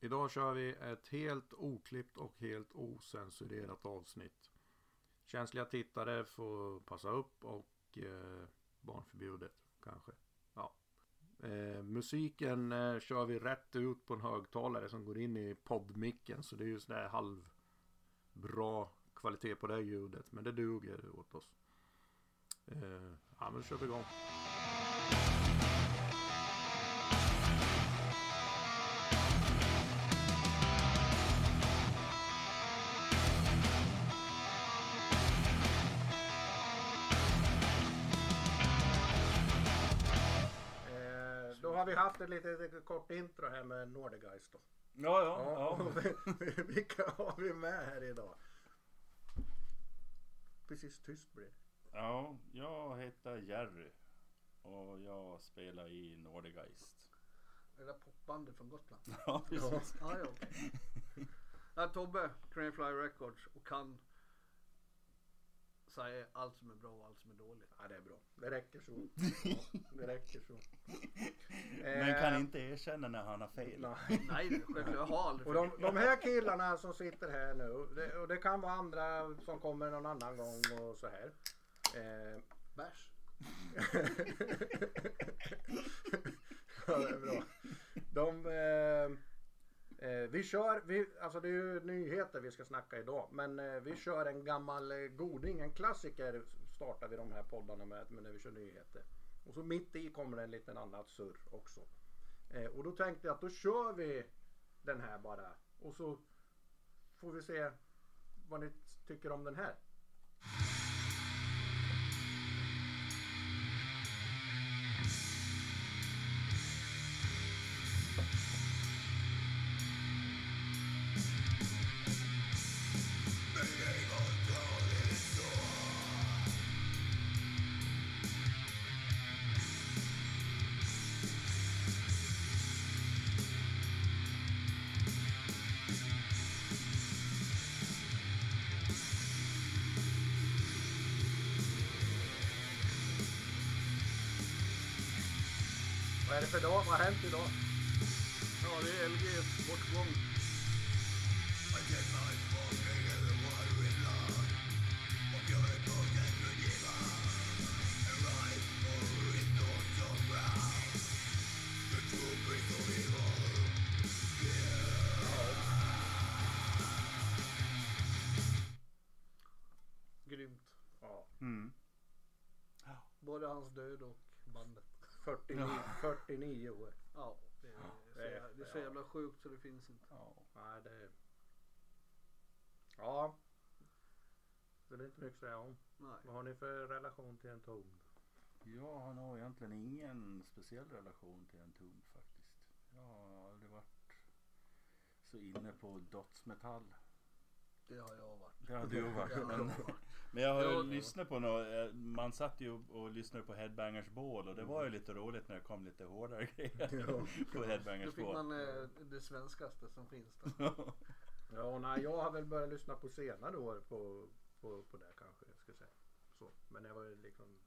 Idag kör vi ett helt oklippt och helt osensurerat avsnitt. Känsliga tittare får passa upp och eh, barnförbjudet kanske. Ja. Eh, musiken eh, kör vi rätt ut på en högtalare som går in i poddmicken. Så det är ju sådär halv bra kvalitet på det ljudet. Men det duger åt oss. Eh, ja men då kör vi igång. Haft ett litet kort intro här med Nordegeist då. Ja, ja, ja. och Vilka har vi med här idag? Precis tyst det. Ja, jag heter Jerry. Och jag spelar i Nordegeist. Det där popbandet från Gotland. Ja, precis. Ja, ja. Jag är Tobbe, Cranefly Records och kan säga allt som är bra och allt som är dåligt. Ja det är bra. Det räcker så. Det räcker så. Men kan Eh, inte erkänna när han har fel. Nej. Nej, självklart. Jag har aldrig Och de, de här killarna som sitter här nu. Det, och det kan vara andra som kommer någon annan gång och så här. Eh, Bärs. ja, det är bra. De, eh, eh, vi kör, vi, alltså det är ju nyheter vi ska snacka idag. Men eh, vi kör en gammal eh, goding, en klassiker startar vi de här poddarna med, med när vi kör nyheter. Och så mitt i kommer det en liten annat surr också. Eh, och då tänkte jag att då kör vi den här bara. Och så får vi se vad ni tycker om den här. Vad är det för dag? Vad har hänt idag? Ja, det är LGs bortgång. 49 år. Ja, det är, så, det är- jävla- det är så jävla sjukt så det finns inte. Ja. Nej, det... Ja. Så det är inte mycket att säga om. Nej. Vad har ni för relation till en ton? Jag har nog egentligen ingen speciell relation till en ton faktiskt. Jag har aldrig varit så inne på dödsmetall. Det har jag varit. Har du varit. Har jag Men, varit. men jag har Ja, ja. lyssnat på något. Man satt ju och lyssnade på Headbangers Ball och det var ju lite roligt när det kom lite hårdare grejer på Då Headbangers fick Ball. man eh, det svenskaste som finns där. Ja, nej, jag har väl börjat lyssna på senare år på, på, på det kanske. Jag ska säga. Så. Men när jag var liksom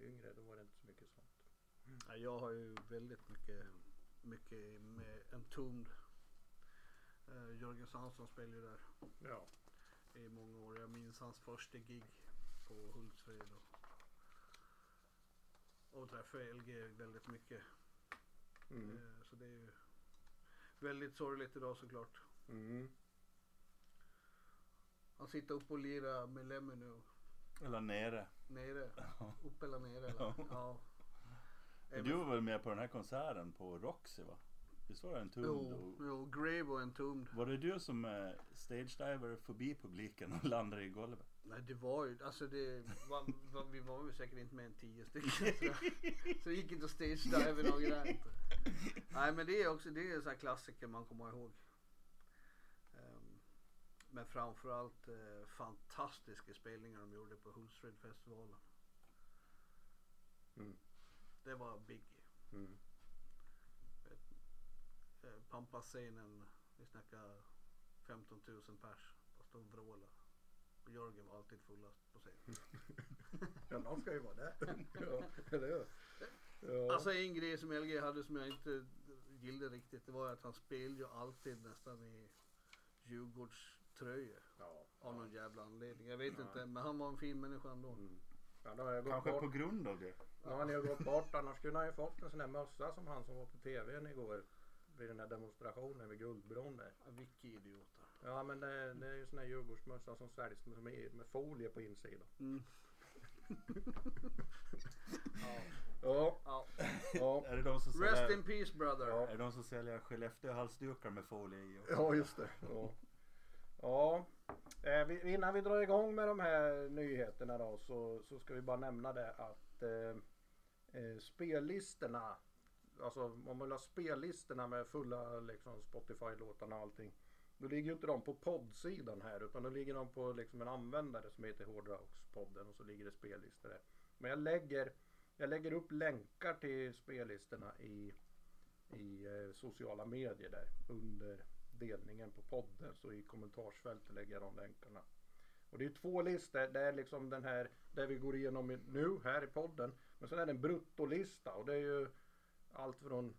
yngre då var det inte så mycket sånt. Ja, Jag har ju väldigt mycket, mycket med Entombed. Uh, Jörgen Sansson spelar ju där Ja. I många år. Jag minns hans första gig på Hultsfred. Och, och träffade LG väldigt mycket. Mm. Eh, så det är ju väldigt sorgligt idag såklart. Mm. Han sitter uppe och lirar med Lemmy nu. Eller nere. Nere. Upp eller nere. Eller? Ja. Men du var väl med på den här konserten på Roxy va? Visst var det en Jo, tum? jo, Grave och Entombed. Var det du som eh, stagediver förbi publiken och landade i golvet? Nej det var ju, alltså det var, var, vi var ju säkert inte mer än tio stycken. Så, så det gick inte att stage dive någon grej. Nej men det är också, det är en sån här klassiker man kommer ihåg. Ehm, men framförallt uh, fantastiska spelningar de gjorde på Hultsfredfestivalen. Mm. Det var Biggie. Mm. Uh, Pampa-scenen, vi snackar 15 000 pers. Bara stod och vrålade. Och Jörgen var alltid fullast på scen. Ja, någon ska ju vara där. ja, eller hur? Ja. Alltså en grej som LG hade som jag inte gillade riktigt det var att han spelade ju alltid nästan i Djurgårdströjor. ja. Av någon jävla anledning. Jag vet Ja. inte men han var en fin människa ändå. Mm. Ja, då har jag gått Kanske bort. på grund av det. Nu har ni ju gått bort annars kunde han ju fått en sån där mössa som han som var på tvn igår. Vid den här demonstrationen vid Guldbron där. Ja, Vilka idioter. Ja men det, det är ju sån här Djurgårdsmössa som säljs med, med, med folie på insidan. Mm. Ja, Ja. ja, Är det de som Rest säljer, in peace brother. Ja. är det de som säljer Skellefteå-halsdukar med folie i? Och... ja just det. Ja. Ja, eh, innan vi drar igång med de här nyheterna då så, så ska vi bara nämna det att eh, eh, spellistorna, alltså om man vill ha spellistorna med fulla liksom, Spotify-låtarna och allting. Då ligger ju inte de på poddsidan här utan då ligger de på liksom en användare som heter Hårdrockspodden och så ligger det spellistor där. Men jag lägger, jag lägger upp länkar till spellistorna i, i eh, sociala medier där under delningen på podden så i kommentarsfältet lägger jag de länkarna. Och det är två listor. Det är liksom den här där vi går igenom nu här i podden. Men sen är det en bruttolista och det är ju allt från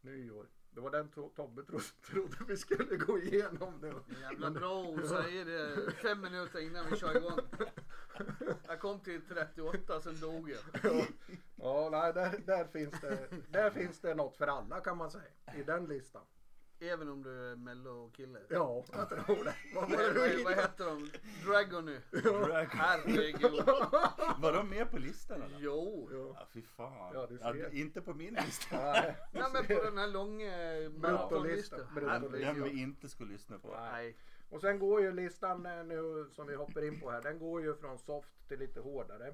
nyår. Det var den To- Tobbe tro, trodde vi skulle gå igenom nu. Jävla bra att säga det fem minuter innan vi kör igång. Jag kom till 38 sen dog jag. Ja, ja nej, där, där, finns det, där finns det något för alla kan man säga. I den listan. Även om du är mellokille. Ja, jag tror det. Vad var Vad, vad, heter de? Dragony. Drag- Herregud. Var de med på listan eller? Jo. Ja. Ja, fy fan. Ja, ser. inte på min lista. Nej, Nej men på den här långa Bruttolista. maratonlistan. Den vi inte skulle lyssna på. Nej. Och sen går ju listan eh, nu som vi hoppar in på här. Den går ju från soft till lite hårdare.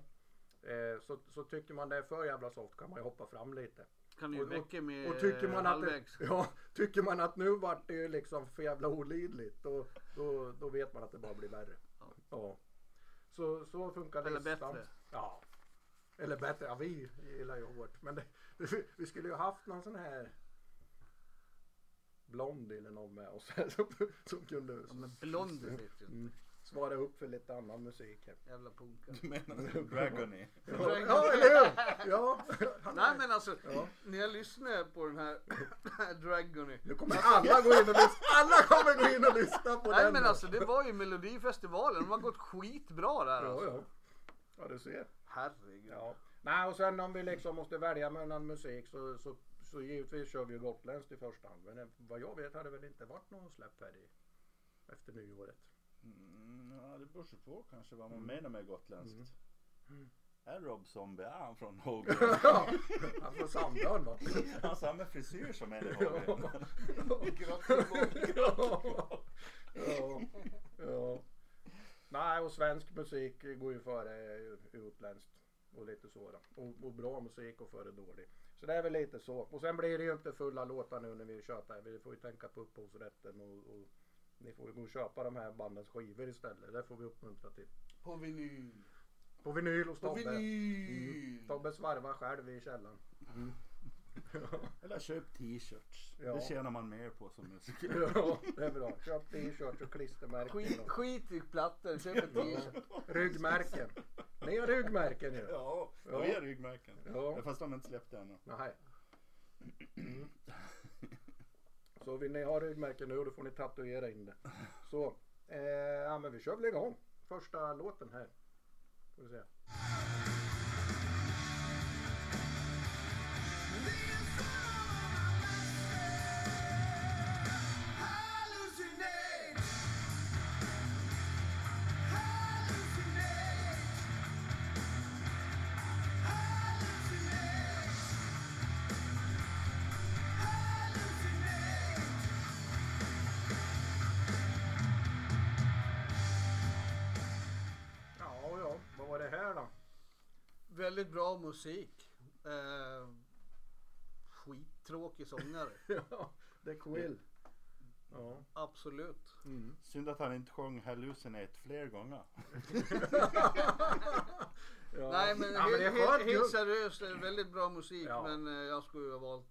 Eh, så, så tycker man det är för jävla soft kan man ju hoppa fram lite. Kan ju Och- väcka med Och tycker man, att det, halvvägs. ja, tycker man att nu vart det liksom för jävla olidligt då, då, då vet man att det bara blir värre. Ja. Ja. Så, så funkar Eller listan. bättre. Ja. Eller bättre, ja vi gillar ju hårt. Men det, vi skulle ju haft någon sån här Blondie eller någon med oss som, kunde Ja, men Blondie vet ju. mm, svara upp för lite annan musik här. Jävla punka. Du menar Dragony? Ja, ja eller hur? Ja. Nej men alltså, Ja. när jag lyssnar på den här Dragony. Nu kommer alla gå in och lyssna. Alla kommer gå in och lyssna på Nej den. men nu. alltså det var ju Melodifestivalen, de har gått skitbra där Ja, alltså. ja. Ja, du ser. Herregud. Ja. Nej, och sen om vi liksom måste välja mellan musik så, så, så givetvis kör vi ju gotländskt i första hand. Men eh, vad jag vet har det väl inte varit någon släpp här i, efter nyåret. Mm, ja, det beror på kanske vad man menar med gotländskt. Mm. Är Rob Zombie, är han från Hågen? Ja, han från Sandön va? Han samma frisyr som en i. Hågen. ja. Nej, och svensk musik går ju före utländskt. Och lite så då. Och, och bra musik och före dålig. Så det är väl lite så. Och sen blir det ju inte fulla låtar nu när vi tjötar. Vi får ju tänka på upphovsrätten och, och ni får gå och köpa de här bandens skivor istället. Det får vi uppmuntra till. På vinyl. På vinyl hos Tobbe. vinyl. Mm. Tobbe svarvar själv i källaren. Eller köp t-shirts. Ja. Det tjänar man mer på som musiker. Ja, det är bra. Köp t-shirts och klistermärken. Skit, och skit i plattor, köp en t-shirt. Ryggmärken. Ni har ryggmärken ju. Ja, Ja. vi är ryggmärken. Ja. Fast de har inte släppt det ännu. Nej. Mm. Så vill ni ha ryggmärken nu då får ni tatuera in det. Så, eh, ja men vi kör väl igång. Första låten här. Får vi se. Väldigt bra musik. Eh, skittråkig sångare. Ja, The Quill. Ja. Absolut. Mm. Synd att han inte sjöng Hallucinate fler gånger. ja. Nej men, ja, men det är helt, helt just. seriöst, det är väldigt bra musik. Ja. Men eh, jag skulle ha valt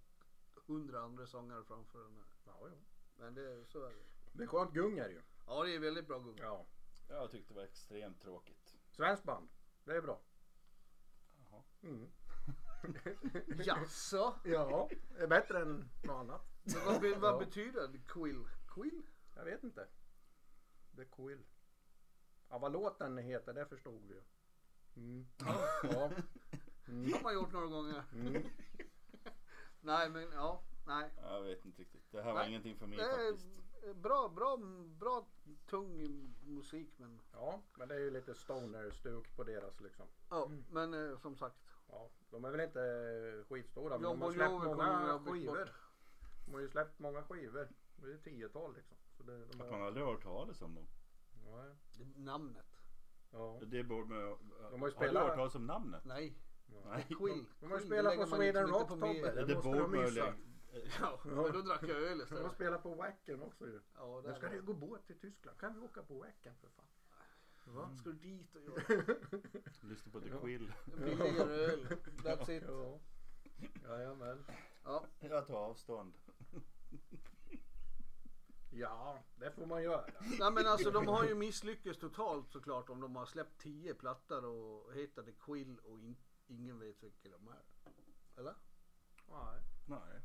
hundra andra sångare framför den här. Ja, ja. Men det, så är det. Det är skönt gung är det ju. Ja det är väldigt bra gung. Ja. Jag tyckte det var extremt tråkigt. Svenskt band. Det är bra. Mm. Jaså? Ja, det är bättre än något annat. Men vad, be, vad Ja. betyder det? Quill? Quill? Jag vet inte. The Quill. Ja, vad låten heter, det förstod vi ju. Mm. Ja. Mm. har man gjort några gånger. Mm. Nej men ja, nej. Jag vet inte riktigt. Det här var Nej. ingenting för mig Det är faktiskt. bra, bra, bra tung musik men Ja, men det är ju lite stoner-stuk på deras liksom. ja, men eh, som sagt. Ja, de är väl inte eh, skitstora men de har släppt många skivor. De har ju släppt många skivor. Det är tiotal liksom. Så det, de Att man aldrig har hört talas om dem. ja, Det- Namnet. ja. Det borde man De har ju Har du spelat- hört talas om namnet? Nej. Nej. Quill. De har ju spelat på Sweden liksom Rock Tobbe. Det Det måste borde de man ju. Ja, men då drack jag öl De har istället. spelat på Wacken också ju. Ja, Nu ska det ju gå båt till Tyskland. Kan vi åka på Wacken för fan? Va? Ska du dit och göra Lyssna på The Ja. Quill. billigare öl? That's it. Ja. Jajamän. Ja, Jag tar avstånd. Ja, det får man göra. Nej men alltså de har ju misslyckats totalt såklart om de har släppt 10 plattor och heter The Quill och in, ingen vet vilka de är. Eller? Nej, Nej.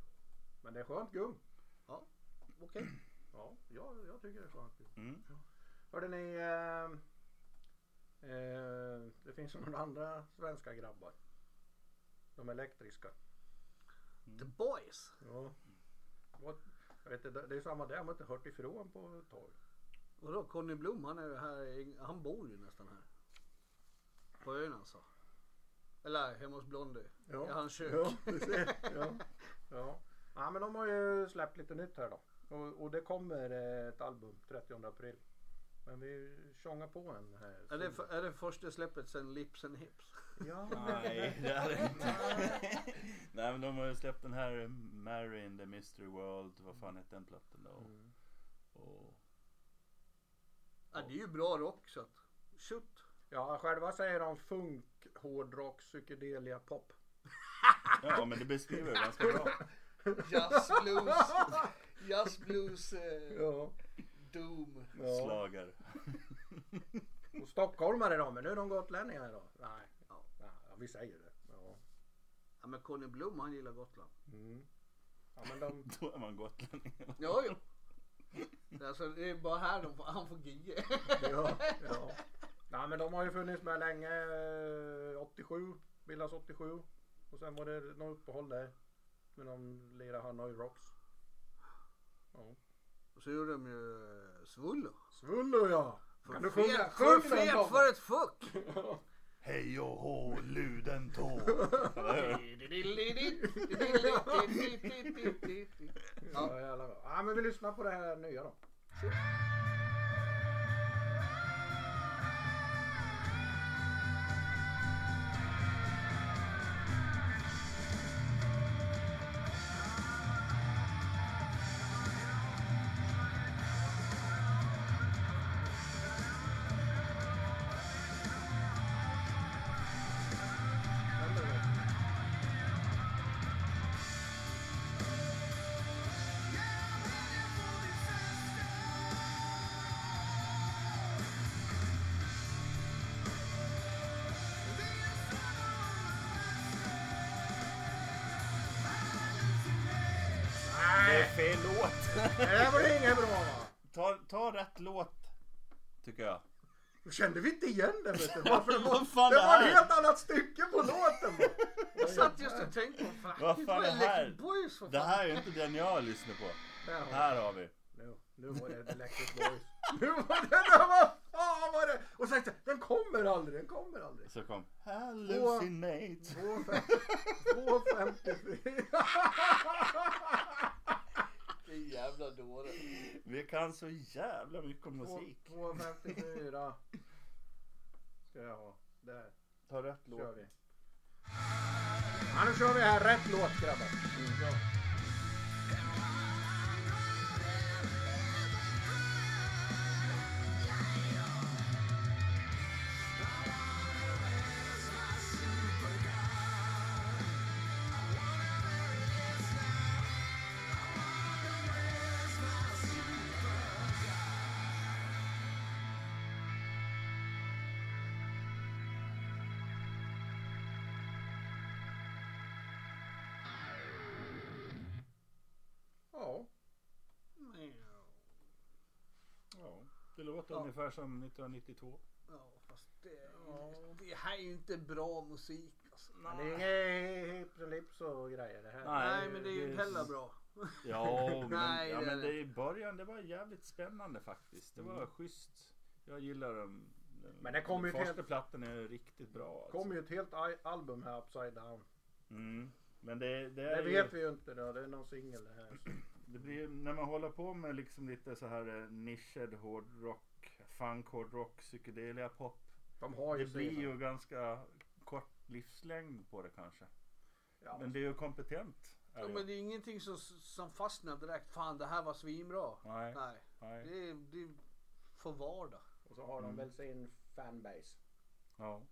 men det är skönt gung. Okej. Ja, jag, jag tycker det är skönt gung. Mm. Hörde ni, eh, eh, det finns några andra svenska grabbar. De elektriska. The Boys. Ja. Vad- Jag vet inte, det är samma där, jag har inte hört ifrån på ett tag. Vadå Conny Blom han är ju här, han bor ju nästan här. På ön alltså. Eller hemma hos Blondie. I hans kök. Ja, ja. ja. ja, men de har ju släppt lite nytt här då. Och, och det kommer ett album 30 april. Men vi tjongar på en här. Är det, är det första släppet sen Lips and Hips? Ja. Nej, det är det inte. Nej men de har ju släppt den här Mary in the Mystery World. Vad fan hette den plattan då? Mm. Och, Ja, det är ju bra rock så att. Shoot. Ja, själva säger de funk, hårdrock, psykedelia, pop. ja men det beskriver det ganska bra. Jazz blues. Jazz blues. Eh, Ja. Doom. ja. Slager. Och stockholmare då, men nu är de gotlänningar då? Nej. Ja. Ja, vi säger det. Ja. Ja men Conny Blom han gillar Gotland. Mm. Ja, men de... Då är man gotlänning. Ja, jo. Alltså det är bara här de får, han får gigga. Ja, ja. Nej, men de har ju funnits med länge. eh, 87, bildas 87. Och sen var det något uppehåll där. Men de lirade Hanoi Rocks. Ja. Och så gjorde de ju eh, Svullo. Svullo ja! Kan du För sjunga? fet- Sjung För för för ett fuck! Hej och hå, luden tå. Ja, ja, men vi lyssnar på det här nya då. Fel låt. Det här var det inget bra va? Ta, ta rätt låt. Tycker jag. Då kände vi inte igen den vet du. Varför det var, Vad fan det är var ett här? helt annat stycke på låten. va? Jag satt just och tänkte på fan, Vad det fan är det här? Electric Boys för Det fan. här är inte den jag lyssnar på. Där har vi. Här har vi. Nu, nu var det Electric Boys. Nu var det, det var, fan var det. Och så tänkte jag, den kommer aldrig, den kommer aldrig. Så kom Hallucinate. 2.54. Vilken jävla dåre. Vi kan så jävla mycket om musik. 2.54. Ska jag ha. Där Ta rätt kör låt. vi. Ja, nu kör vi här rätt låt grabbar. Ja. Det låter Ja. ungefär som 1992. Ja, fast det, det här är ju inte bra musik. Alltså. Men det är inget hip lips och grejer det här. Nej. Nej, men det är ju det- inte heller bra. Ja, men, Nej, ja, det men det det i början det var jävligt spännande faktiskt. Det var Mm. schysst. Jag gillar dem. Men det kom ju Den första till- plattan är riktigt bra. Alltså. kom ju ett helt album här, Upside Down. Mm. Men det, det, Det vet ju, vi ju inte då, det är någon singel det här. Så. Det blir, när man håller på med liksom lite så här eh, nischad hårdrock, funk, hårdrock, psykedelia pop. De har ju Det blir ju ganska kort livslängd på det kanske. Ja, Men det är ju kompetent. är Ja, det. men det är ingenting som, som fastnar direkt. Fan, det här var svinbra. Nej, Nej, nej. det är, det är för vardag. Och så har de Mm. väl sin fanbase. Ja,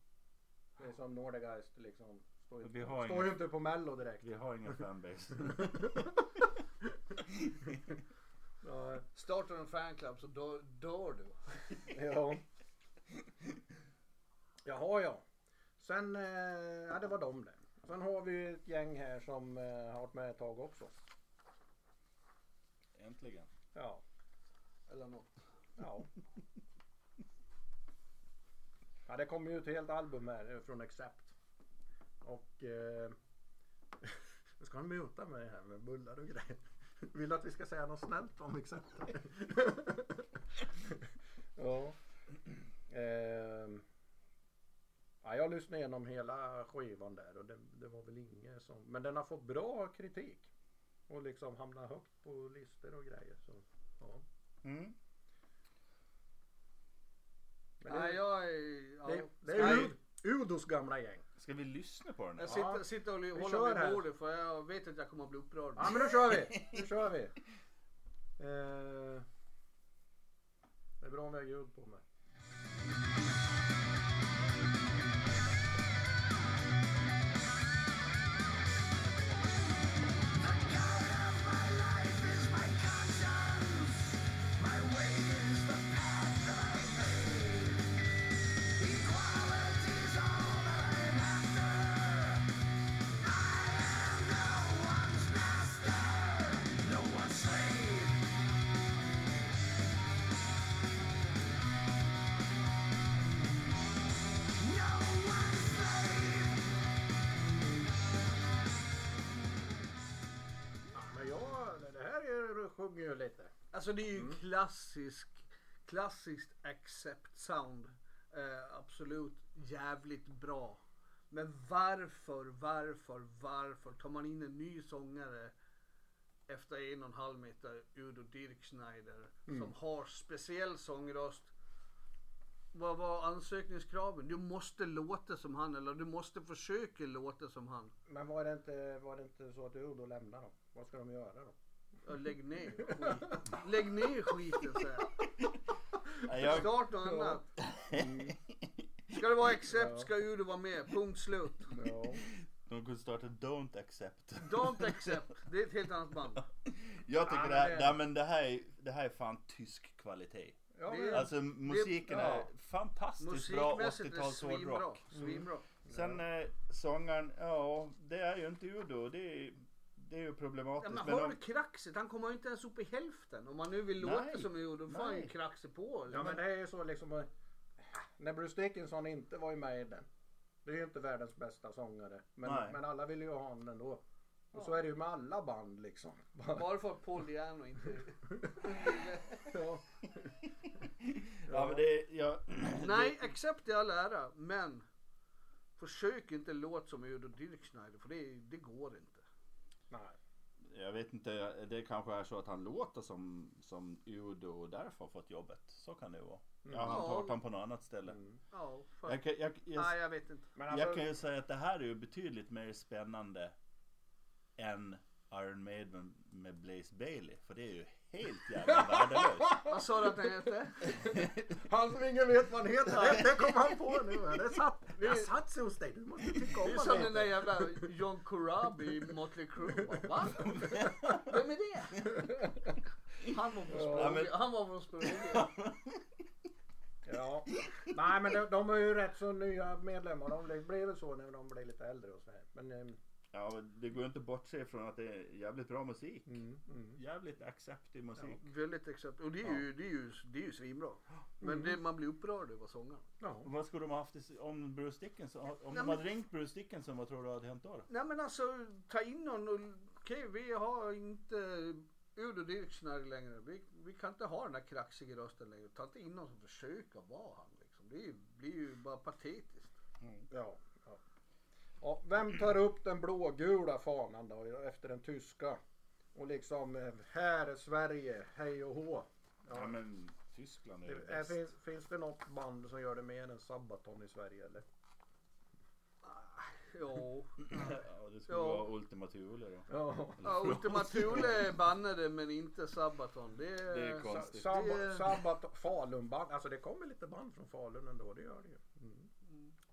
Det är som Nordegeist liksom. Står ju, Vi inte, har står inte på mello direkt. vi har ingen fanbase. Ja, Startar en fanclub så dör, dör du. ja. Jaha ja. Sen, eh, ja det var de det. Sen har vi ett gäng här som eh, har varit med ett tag också. Äntligen. Ja. Eller något. Ja. Ja det kommer ju ett helt album här eh, från Accept. Och eh, nu ska han muta mig här med bullar och grejer. Vill att vi ska säga något snällt om Accept? ja. Ehm. ja. Jag lyssnade igenom hela skivan där och det, det var väl inget som... Men den har fått bra kritik. Och liksom hamnat högt på listor och grejer. Så, ja. Mm. Men det- Nej, jag är... Ja. Det, det är Ud- Udos gamla gäng. Ska vi lyssna på den? Jag här? sitter, Ja. sitter och Vi håller kör vid här. bordet för jag vet att jag kommer att bli upprörd. Ja men då kör vi. Nu kör vi. Eh, det är bra om vi har ljud på mig. Sjunger ju lite. Alltså det är ju Mm. klassisk, klassiskt accept sound. Eh, absolut jävligt bra. Men varför, varför, varför tar man in en ny sångare efter en och en halv meter Udo Dirkschneider Mm. som har speciell sångröst. Vad var ansökningskraven? Du måste låta som han eller du måste försöka låta som han. Men var det inte, var det inte så att Udo lämnar dem? Vad ska de göra då? Ja, Lägg ner skiten. Lägg ner skiten säger jag. Jag, Start något annat. Ska det vara accept Ja. ska Udo vara med. Punkt slut. Ja. de kunde starta Don't Accept. Don't accept. Det är ett helt annat band. Jag tycker Ja, det, här, men det... det- men det, här är, det här är fan tysk kvalitet. Ja, Det- men, Alltså musiken ja. är fantastiskt bra Musikmässigt är det 80-tals svinbra. hårdrock. Svinbra. Sen eh, sångaren, ja det är ju inte Udo. Det är, det är ju Ja, problematiskt. men men har om, kraxet? Han kommer ju inte ens upp i hälften. Om man nu vill låta Nej, som Udo, då får han ju kraxet på. ja men det är ju så liksom. När Bruce Dickinson inte var med i den. Det är ju inte världens bästa sångare. Men, Nej. men alla vill ju ha honom ändå. Och Ja. så är det ju med alla band liksom. Bara för att Paul Diano inte... ja. ja, men det, ja, Nej, accept i all ära, men försök inte låta som Udo Dirkschneider för det, det går inte. Nej. Jag vet inte, det kanske är så att han låter som, som Udo och därför har fått jobbet. Så kan det vara. Jag har Ja. inte hört honom på något annat ställe. Mm. Ja, för... Jag, kan, jag, jag, Nej, jag vet inte. Men alltså, jag kan ju säga att det här är ju betydligt mer spännande än Iron Maiden med Blaze Bailey. För det är ju helt jävla värdelöst. Vad sa du att den hette? han som ingen vet vad han heter. Det, det kom han på nu. Det satt, det satt sig hos dig. Du måste tycka om Det är som den där jävla John Corabi i Motley Crue. Va? Vem är det? Han var från Ja, men- Språnga. Han var från Språnga. Ja. Nej men de, de är ju rätt så nya medlemmar. De blir- väl så när de blir lite äldre och så här. Men eh, Ja, men det går inte att bortse ifrån att det är jävligt bra musik. Mm, mm. Jävligt accepted musik. Väldigt exakt. Och det är ju, det är ju, det är ju svinbra. Men det, man blir upprörd över sångaren. Ja. Vad skulle de ha haft i- om Bruce Dickinson? Om Nej, de men- hade ringt Bruce Dickinson, vad tror du hade hänt då? Nej men alltså ta in någon och okej vi har inte Udo Dirkschner längre. Vi, vi kan inte ha den där kraxiga rösten längre. Ta inte in någon som försöker vara han liksom. Det blir ju bara patetiskt. Ja, ja. Vem tar upp den blågula fanan då efter den tyska? Och liksom, eh, här är Sverige, hej och hå. Ja, Ja. men Tyskland är ju Det, är, bäst. finns, finns det något band som gör det mer än Sabaton i Sverige eller? Jo. Ja, det skulle Ja. vara Ultima Thule då. Ja. Ja, Ultima Thule är bannade men inte Sabaton. Det är, Det är Sa- konstigt. Sab Det- Sabaton, Falunband, alltså det kommer lite band från Falun ändå, det gör det ju. Mm.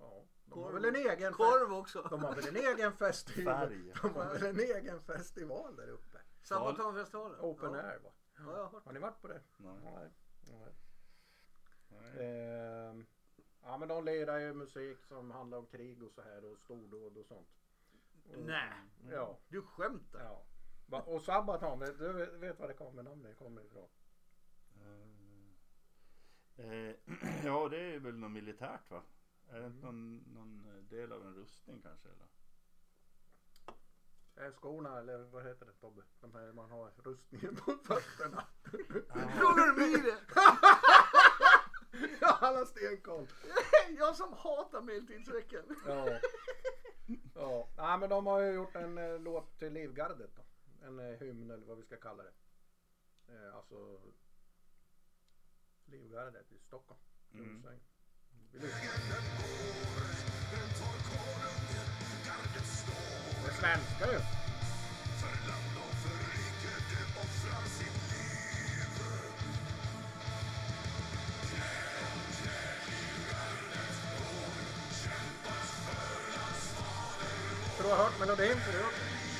Ja. De har Korv. väl en egen Korv också. De har väl en egen festival. Färg. De har väl en egen festival där uppe. Sabatonfestivalen. Open ja. air va? Ja, jag har hört. Har ni varit på det? Nej. Nej. Nej. Nej. Ehm, ja men de lirar ju musik som handlar om krig och så här och stordåd och sånt. Och, Nej. Ja. Du skämtar. ja. Va- Och Sabaton, du vet, vet vad det kommer namnet kommer ifrån? Eh, ja, det är väl något militärt va? Är det inte någon, någon del av en rustning kanske? Eller? Är skorna eller vad heter det Tobbe? De här man har rustningen på fötterna. Frågar du mig det? Ja, Han har stenkoll. Jag som hatar medeltidsveckan. Ja. Ja. Nej men de har ju gjort en eh, låt till Livgardet då. En eh, hymn eller vad vi ska kalla det. Eh, alltså Livgardet i Stockholm. Mm. Vi lyssnar. Det är svenska ju. Tror du har hört melodin förut?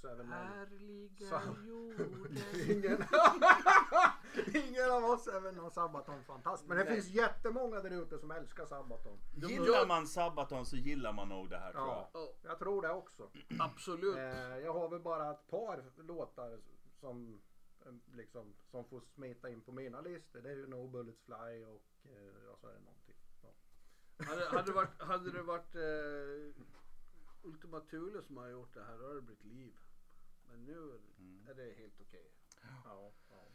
Oss är väl jorden. Ingen, ingen av oss är väl någon Sabaton-fantast. Men det Nej. finns jättemånga där ute som älskar Sabaton. Gillar man Sabaton så gillar man nog det här tror jag. Ja, Ja, jag tror det också. absolut. Eh, jag har väl bara ett par låtar som, eh, liksom, som får smita in på mina listor. Det är ju No Bullets Fly och eh, ja, så är det någonting. Ja. Hade, hade det varit, hade det varit eh, Ultima Thule som har gjort det här då hade det blivit liv. Men nu är det helt okej. Ja, ja.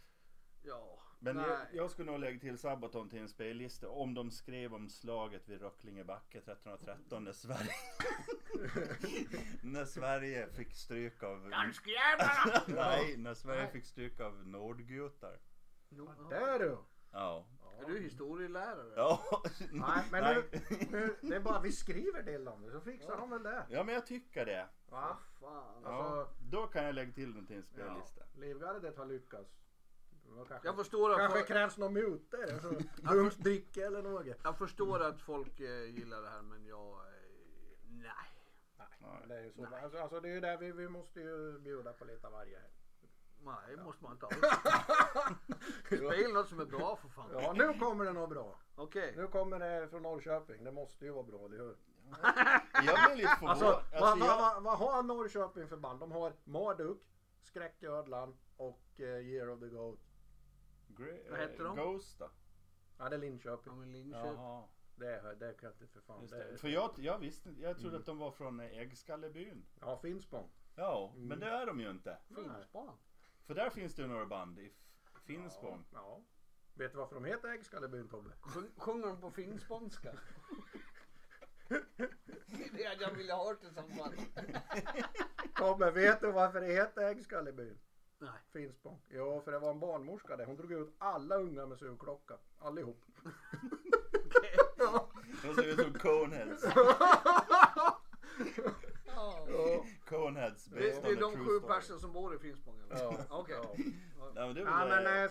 Ja, Men jag, jag skulle nog lägga till Sabaton till en spellista om de skrev om slaget vid Röcklingebacke 1313 när Sverige När Sverige fick stryk av! Nej, när Sverige Nej. fick stryk av nordgutar No. Där du! Ja Är du historielärare? Ja Nej, men Nej. nu, nu, det är bara vi skriver det om det så fixar de väl det. Ja men jag tycker det Va? Fan. ja, Alltså- Då kan jag lägga till den till en spellista Ja, Livgardet har lyckats. Det kanske, Jag förstår att kanske folk, krävs någon muter. Alltså, Mums dricka eller något. jag förstår att folk eh, gillar det här men jag... Eh, nej. Nej, det är ju så. Alltså, alltså det är ju där vi, vi måste ju bjuda på lite av varje här. Nej, det måste man inte alls. Spela något som är bra för fan. Ja, nu kommer det något bra. Okej. Nu kommer det från Norrköping. Det måste ju vara bra, eller hur? Jag blir lite förvånad Alltså, alltså, vad, vad, jag, vad, vad har Norrköping för band? De har Marduk, Skräcködlan och eh, Year of the Goat. Gra- Vad heter de? Ghost då? Ja, det är Linköping. Ja, men Linköping. Jaha Det, är- det kan jag inte för fan. Just Det det. är, För jag, jag visste jag trodde att de var från eh, Äggskallebyn Ja, Finspång. Ja, Mm. men det är de ju inte. Finspång. För där finns det ju några band i Finspång. Ja, ja. Vet du varför de heter Äggskallebyn Tobbe? Sjung- Sjunger de på finspånska? det hade jag velat ha det som fan. Tobbe, vet du varför det heter Äggskallebyn? Nej. Finspång. Jo, för det var en barnmorska där. Hon drog ut alla unga med sugklocka. Allihop. De ser ut som Coneheads. Ja. Ja. Boneheads Det, är based on a de true sju story. personer som bor i Finspång eller? Ja. Okej. Ja. Nej, men det är Ja väl, men eh,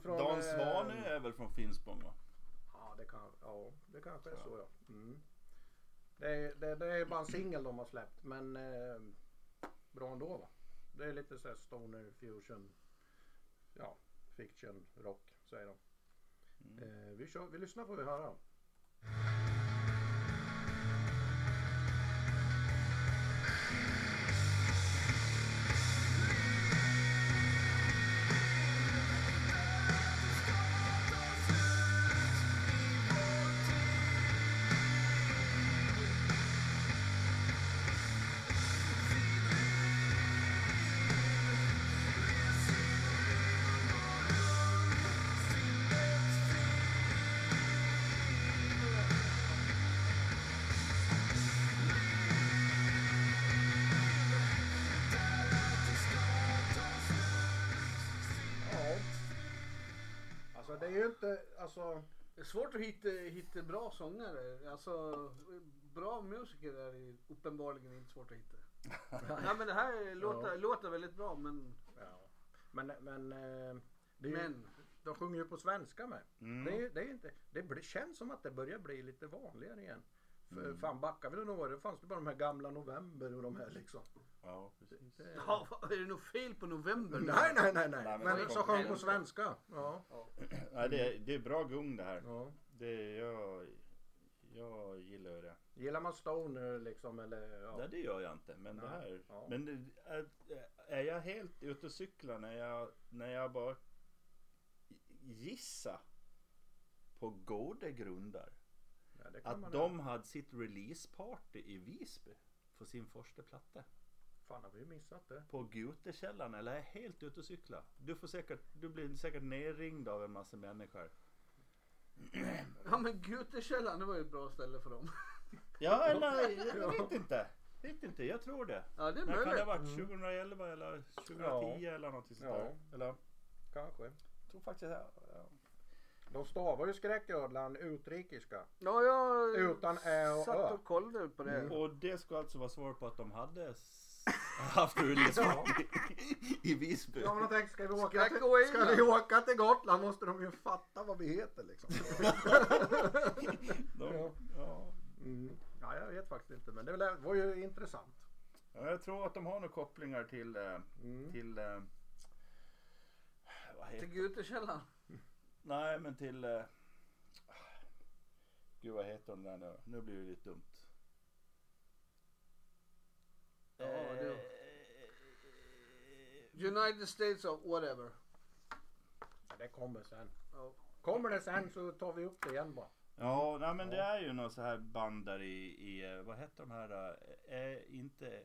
från... Dan eh, Svanö är väl från Finspång va? Ja det, kan, ja, det kanske är så ja. Mm. Det, är- det, det är bara en singel de har släppt men eh, bra ändå va. Det är lite såhär stoner fusion. Ja, fiction, rock säger de. Mm. Eh, vi, kör, vi lyssnar får vi höra. Det är ju inte, alltså. Det är svårt att hitta, hitta bra sångare. Alltså bra musiker är det uppenbarligen inte svårt att hitta. Nej men det här låter, Ja. låter väldigt bra men, Ja. Men, men. eh, Det är ju, men De sjunger ju på svenska med. Mm. Det, är, det, är inte, det känns som att det börjar bli lite vanligare igen. För Mm. fan backar vi några år, det fanns det bara de här gamla November och de här liksom. Ja, precis. Det, ja, vad- är det något fel på november? nej, nej, nej, nej. Nej, men men det som kommer- sjöng på svenska. Ja. Ja. Nej, det, är, det är bra gung det här. ja. Det, jag, jag gillar ju det. Gillar man Stoner liksom eller? Ja. Nej, det gör jag inte. Men det Nej. här. Ja. Men det, är, är jag helt ute och cyklar när jag, när jag bara gissa på goda grunder Ja, att de hade sitt releaseparty i Visby för sin första platta. Fan har vi missat det? På Gutekällaren eller är helt ute och cykla? Du får säkert, du blir säkert nerringd av en massa människor. Ja men Gutekällaren det var ju ett bra ställe för dem. Ja eller jag vet inte. Vet inte, jag tror det. Ja det är När kan det ha möjligt. varit? 2011 eller 2010 Ja. eller någonting sånt Ja. där? Eller? Kanske. Jag tror faktiskt ja. De stavar ju skräcködlan utrikiska. Ja jag Utan ä och satt ö. och kollade på det. Och det ska alltså vara svar på att de hade s- haft releaseparty i Visby. Ja men jag tänkte, ska vi åka Skräck till, ska vi åka till Gotland måste de ju fatta vad vi heter liksom. De, ja. Mm. Ja jag vet faktiskt inte men det var- var ju intressant. Ja, jag tror att de har några kopplingar till, eh, Mm. till eh, vad Till Gutekällaren. Nej men till eh, Gud vad heter de där nu? Nu blir det lite dumt. Ja, Eh, det- United States of whatever. Ja, det kommer sen. Ja. Kommer det sen så tar vi upp det igen bara. Ja, nej, men det är ju något så här band där i, i eh, vad heter de här, eh, är inte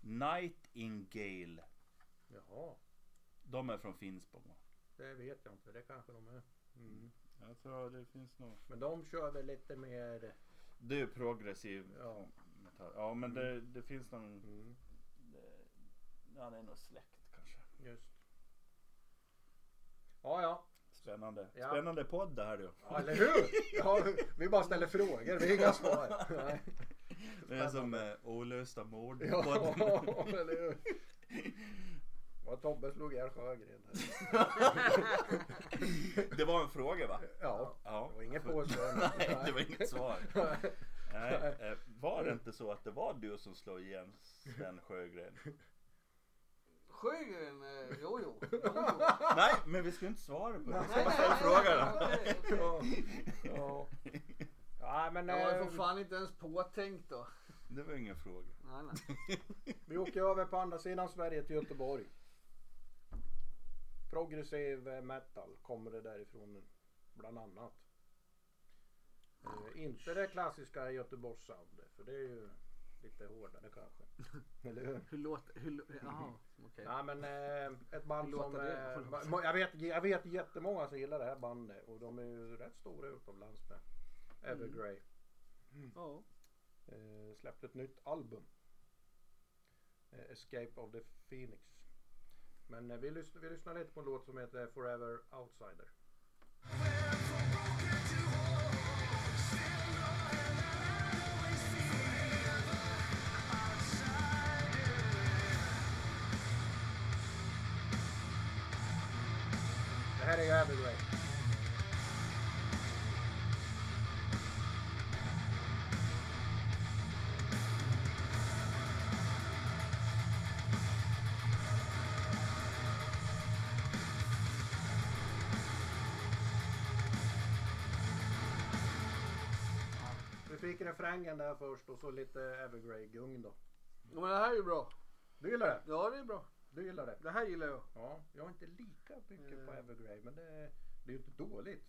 Nightingale. Jaha, De är från Finspång va? Det vet jag inte. Det kanske de är. Mm. Jag tror det finns nog. Men de kör väl lite mer. Det är progressiv Ja. metall. Ja men det, det finns någon, Mm. det, ja det är nog släkt kanske. Just. Ja ja. Spännande. Ja. Spännande podd det här du. ja eller hur? Ja, vi bara ställer frågor. Vi har inga svar. Nej. Det är som eh, olösta mord. Ja, eller hur? Vad Tobbe slog ihjäl Sjögren. det var en fråga va? Ja, Ja. det var inget påstående. Nej, det var inget svar. Nej, eh, var det inte så att det var du som slog igen Sven Sjögren? Sjögren, eh, jo jo. jo, jo. Nej, men vi ska inte svara på det. Vi ska Nej, bara ställa frågan. nej. Ja. Ja, men Jag var ju eh, för fan inte ens påtänkt då. Det var ingen fråga. Nej, nej. vi åker över på andra sidan Sverige till Göteborg. Progressiv metal kommer det därifrån bland annat. Eh, inte det klassiska Göteborgssoundet för det är ju lite hårdare kanske. Eller hur? Hur låter, hur, lå- jaha, okej. Ja men eh, ett band Hur som... Eh, jag, vet, jag vet jättemånga som gillar det här bandet och de är ju rätt stora utomlands med. Evergrey. Ja. Eh, släppte ett nytt album. Eh, Escape of the Phoenix. Men eh, vi, lyssnar, vi lyssnar lite på en låt som heter Forever Outsider. Det här är ju fick refrängen där först och så lite Evergrey-gung då. Ja, men det här är ju bra. Du gillar det? Ja det är bra. Du gillar det? Det här gillar jag. Ja, jag är inte lika mycket på Mm. Evergrey men det, det är ju inte dåligt.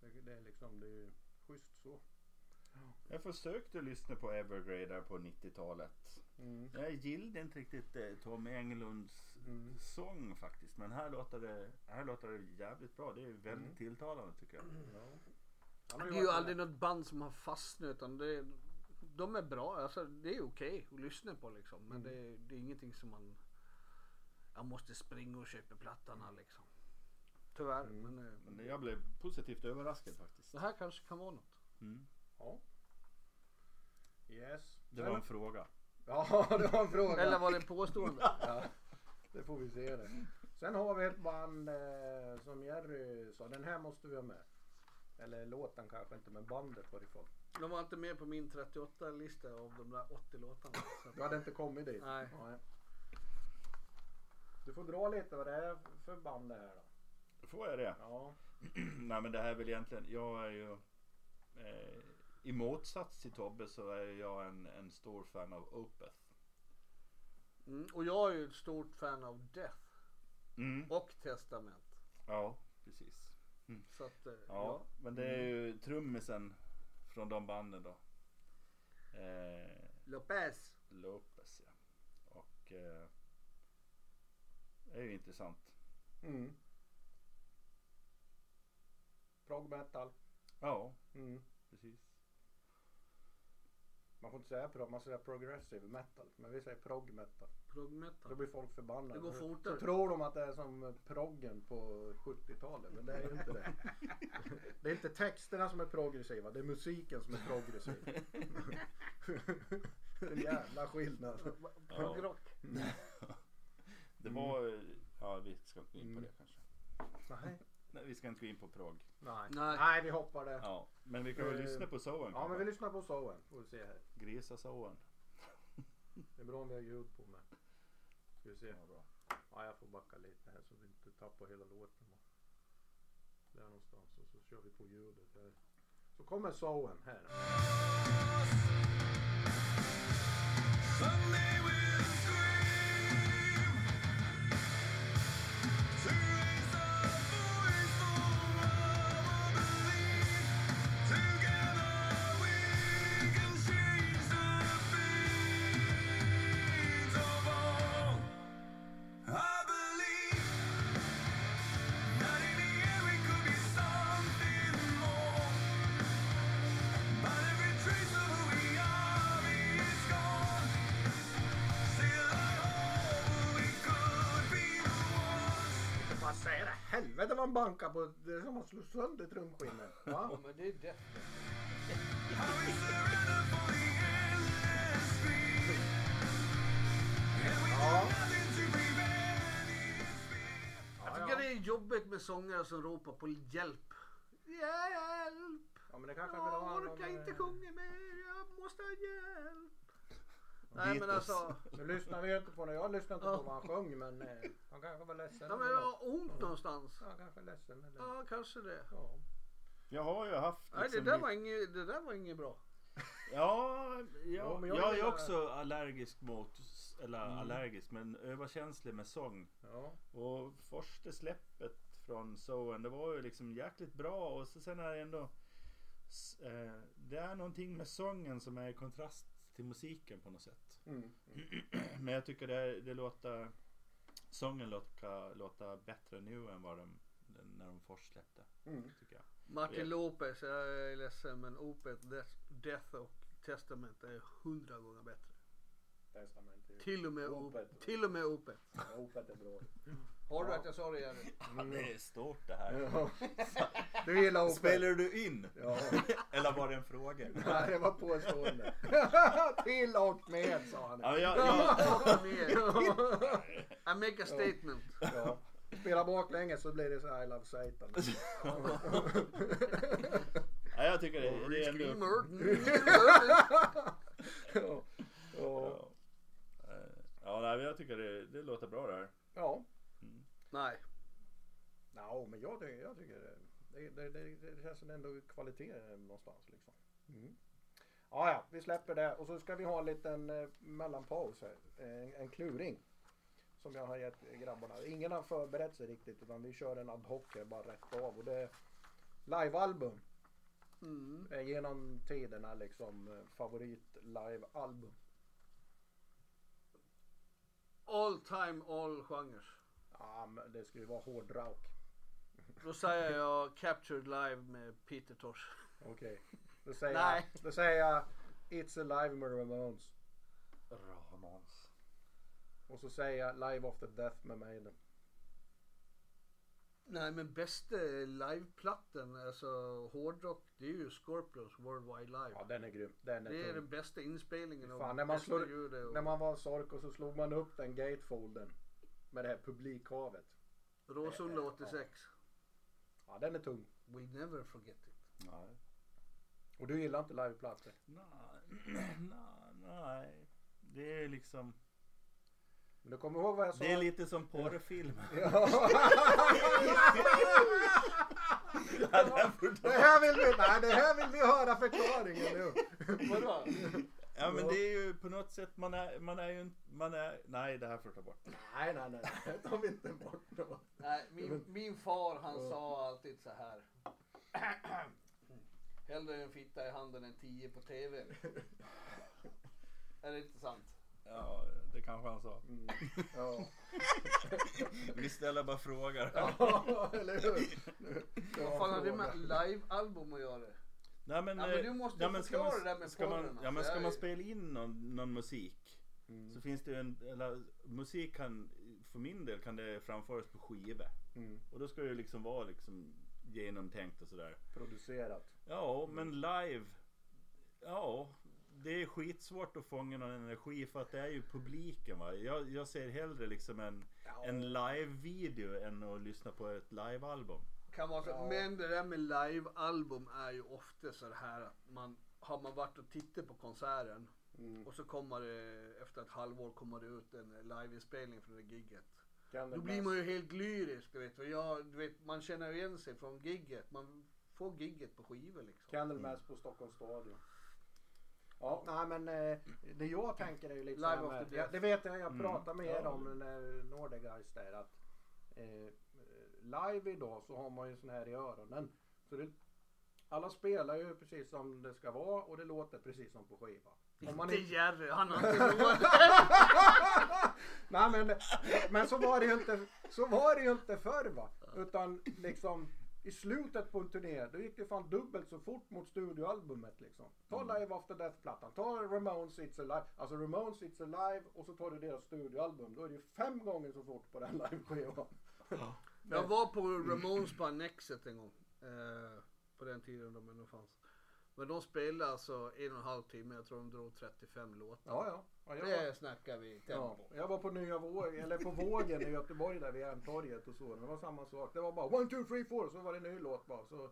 Det, det är liksom, det är ju schysst så. Jag försökte lyssna på Evergrey där på 90-talet. Mm. Jag gillade inte riktigt eh, Tom Englunds Mm. sång faktiskt. Men här låter det, här låter det jävligt bra. Det är väldigt Mm. tilltalande tycker jag. Ja. Det är ju aldrig något band som har fastnat utan det de är bra. Alltså, det är okej att lyssna på liksom. Men Mm. det, det är ingenting som man jag måste springa och köpa plattorna liksom. Tyvärr. Mm. Men, eh, Men jag blev positivt överraskad faktiskt. det här kanske kan vara något. Mm. Ja. Yes. Det var en fråga. Ja, det var en fråga. Eller var det påstående? Ja, det får vi se det. Sen har vi ett band eh, som Jerry sa, den här måste vi ha med. Eller låten kanske inte, men bandet var det för. De var inte med på min 38-lista av de där 80 låtarna. Du hade inte kommit dit? Nej. Du får dra lite vad det är för band det här då. Får jag det? Ja. Nej men det här är väl egentligen, jag är ju eh, i motsats till Tobbe så är jag en, en stor fan av Opeth. Mm. Och jag är ju ett stort fan av Death Mm. och Testament. Ja, precis. Så att, eh, Ja, ja. men det är ju trummisen från de banden då. Eh, Lopez. Lopez ja. Och eh, det är ju intressant. Mm. Prog metal. Ja, Mm. precis. Man får inte säga prog, man säger progressive metal. Men vi säger prog metal. Prog Då metal. blir folk förbannade. Det går fortare. Så tror de att det är som proggen på 70-talet. Men det är ju inte det. Det är inte texterna som är progressiva. Det är musiken som är progressiv. En jävla skillnad. Progrock. Det var, ja vi ska inte gå in på Mm. det kanske. Nej. Nej, vi ska inte gå in på prog. Nej. Nej. Nej, vi hoppar det. Ja, men vi kan väl Eh, lyssna på Soen Ja, men vi lyssnar på Soen. Får vi se här. Grisa Soen. Det är bra om vi har ljud på med. Ska vi se. Ja, bra. Ja, jag får backa lite här så vi inte tappar hela låten. Där någonstans och så kör vi på ljudet här. Så kommer Soen här. We'll Han bankar på. Det är som att slå sönder trumskinnen. Ja, men det är do Ja. Jag tycker det är jobbigt med sångare som ropar på hjälp. Hjälp! Ja, men det kanske. Jag orkar inte eh, sjunga mer, jag måste ha hjälp. Nej men alltså, Nu lyssnar vi ju inte på det. Jag lyssnar inte på vad han sjöng men eh, han kanske var ledsen. ja, men jag har ont någonstans. Ja, han kanske är ledsen eller... Ja, kanske det. Ja. Jag har ju haft Nej, det liksom där var inget, det där var inget bra. Ja, Ja, ja men jag, jag är gillar- också allergisk mot, eller Mm. allergisk men överkänslig med sång. Ja. Och första släppet från Soen det var ju liksom jäkligt bra och så sen är det ändå s- eh, Det är någonting med sången som är i kontrast till musiken på något sätt. Mm. Men jag tycker det, det låter Sången låter, låter bättre nu än vad de när de först släppte. Mm. Tycker jag. Martin. Lopez, jag är ledsen men Opeth, Death, Death och Testament är hundra gånger bättre. Testament är. Till och med Opeth. Till och med Opeth. Opeth är bra. Har du Ja. att jag sa det Jerry? Ja, det är stort det här. Ja. Du gillar Opeth? Spelar du in? Ja. Eller var det en fråga? Nej, det var påstående. Till och med sa han. Ja, jag, jag, I make a statement. Ja. spelar baklänges så blir det så här I love Satan. Ja, jag tycker det, det är ändå... Screamer. ja. Ja. Ja, jag tycker det, det låter bra där. ja. Nej. Ja, men jag tycker, jag tycker det, det, det, det, känns som ändå kvalitet någonstans liksom. Mm. Ja, ja, vi släpper det och så ska vi ha en liten eh, mellanpaus här. En, en kluring. Som jag har gett grabbarna. Ingen har förberett sig riktigt utan vi kör en ad hoc här, bara rätt av. Och det är livealbum. Mm. är genom tiderna liksom eh, favorit livealbum. All time, all genrer. Ja, men det ska ju vara hårdrock. Då säger jag Captured Live med Peter Tosh. Okej. Då säger Nej. jag, då säger jag It's Alive med Ramones. Ramons. Och så säger jag Live After Death med Maiden. Nej men bästa liveplattan, alltså hårdrock, det är ju Scorpions Worldwide Live. Ja den är grym. Den är det är tung. den bästa inspelningen Fan, när man bästa slår- ljudet och När man var sork och så slog man upp den gatefolden. Med det här publikhavet. Råsunda 86. Ja den är tung. We'll never forget it. Nej. Och du gillar inte liveplattor? Nej, nej, nej. Det är liksom... Men du kommer ihåg vad jag sa? Det är lite som porrfilm. det här vill vi, nej det här vill vi höra förklaringen nu. Vadå? Ja men det är ju på något sätt man är, man är ju inte, man är, nej det här får jag ta bort. Nej nej nej, det tar vi inte bort då. Nej, min, min far han sa alltid så här. Hellre en fitta i handen än tio på TV. Är det inte sant? Ja, det kanske han sa. Mm. Ja. Vi ställer bara frågor. ja, eller hur? Vad fan har det med livealbum att göra? Nej men, Ja, men eh, du måste nej, men ska man, det där med ska man, Ja men ska man spela in någon, någon musik Mm. så finns det ju en, eller musik kan, för min del kan det framföras på skiva. Mm. Och då ska det ju liksom vara liksom genomtänkt och sådär. Producerat. Ja, men live. Ja, det är skitsvårt att fånga någon energi för att det är ju publiken va. Jag, jag ser hellre liksom en, Ja. en live-video än att lyssna på ett live-album. Kan vara så. Ja. Men det där med livealbum är ju ofta så här att man har man varit och tittat på konserten Mm. och så kommer det efter ett halvår kommer det ut en liveinspelning från det gigget. Då blir man ju helt lyrisk. Du vet. Jag, du vet, man känner igen sig från gigget. Man får gigget på skivor liksom. Candlemass på Stockholms stadion. Ja, nej men eh, det jag tänker är ju lite Live så här after med, death. ja, Det vet jag, jag Mm. pratade med er Ja. om när Nordeguys där att eh, live idag så har man ju sån här i öronen. Så det, alla spelar ju precis som det ska vara och det låter precis som på skiva. Om man Inte Jerry, han har inte råd. nej men, men så var det ju inte, så var det ju inte förr va. Utan liksom i slutet på en turné då gick det fan dubbelt så fort mot studioalbumet liksom. Ta Live After Death-plattan, ta Ramones It's Alive, alltså Ramones It's Alive och så tar du deras studioalbum. Då är det ju fem gånger så fort på den liveskivan. Jag var på Ramones på Annexet en gång. Eh, på den tiden de ännu fanns. Men de spelade alltså en och en halv timme. Jag tror de drog 35 låtar. Ja, ja. ja, jag, var, Det snackar vi ja tempo. jag var på Nya Våg, eller på Vågen i Göteborg där vid Järntorget och så. Det var samma sak. Det var bara one, two, three, four. Så var det en ny låt bara. Så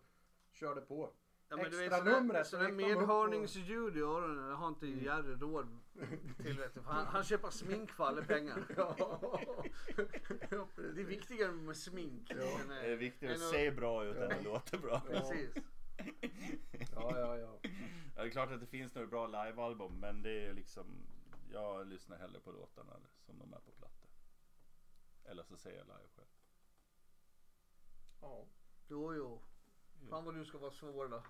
körde på. Ja, men du vet, Extra sådär- numret, så sådär medhörningsljud i öronen det har inte Jerry råd till. Vet du. För Han, han köper smink för alla pengar. Ja, Det är viktigare med smink. än, eh, Det är viktigt att än se bra ut än att låta bra. Precis. ja, ja, ja. Ja, det är klart att det finns några bra livealbum men det är liksom Jag lyssnar hellre på låtarna som de är på platta. Eller så ser jag live själv. ja. Jo, jo. Fan vad du ska vara svår då.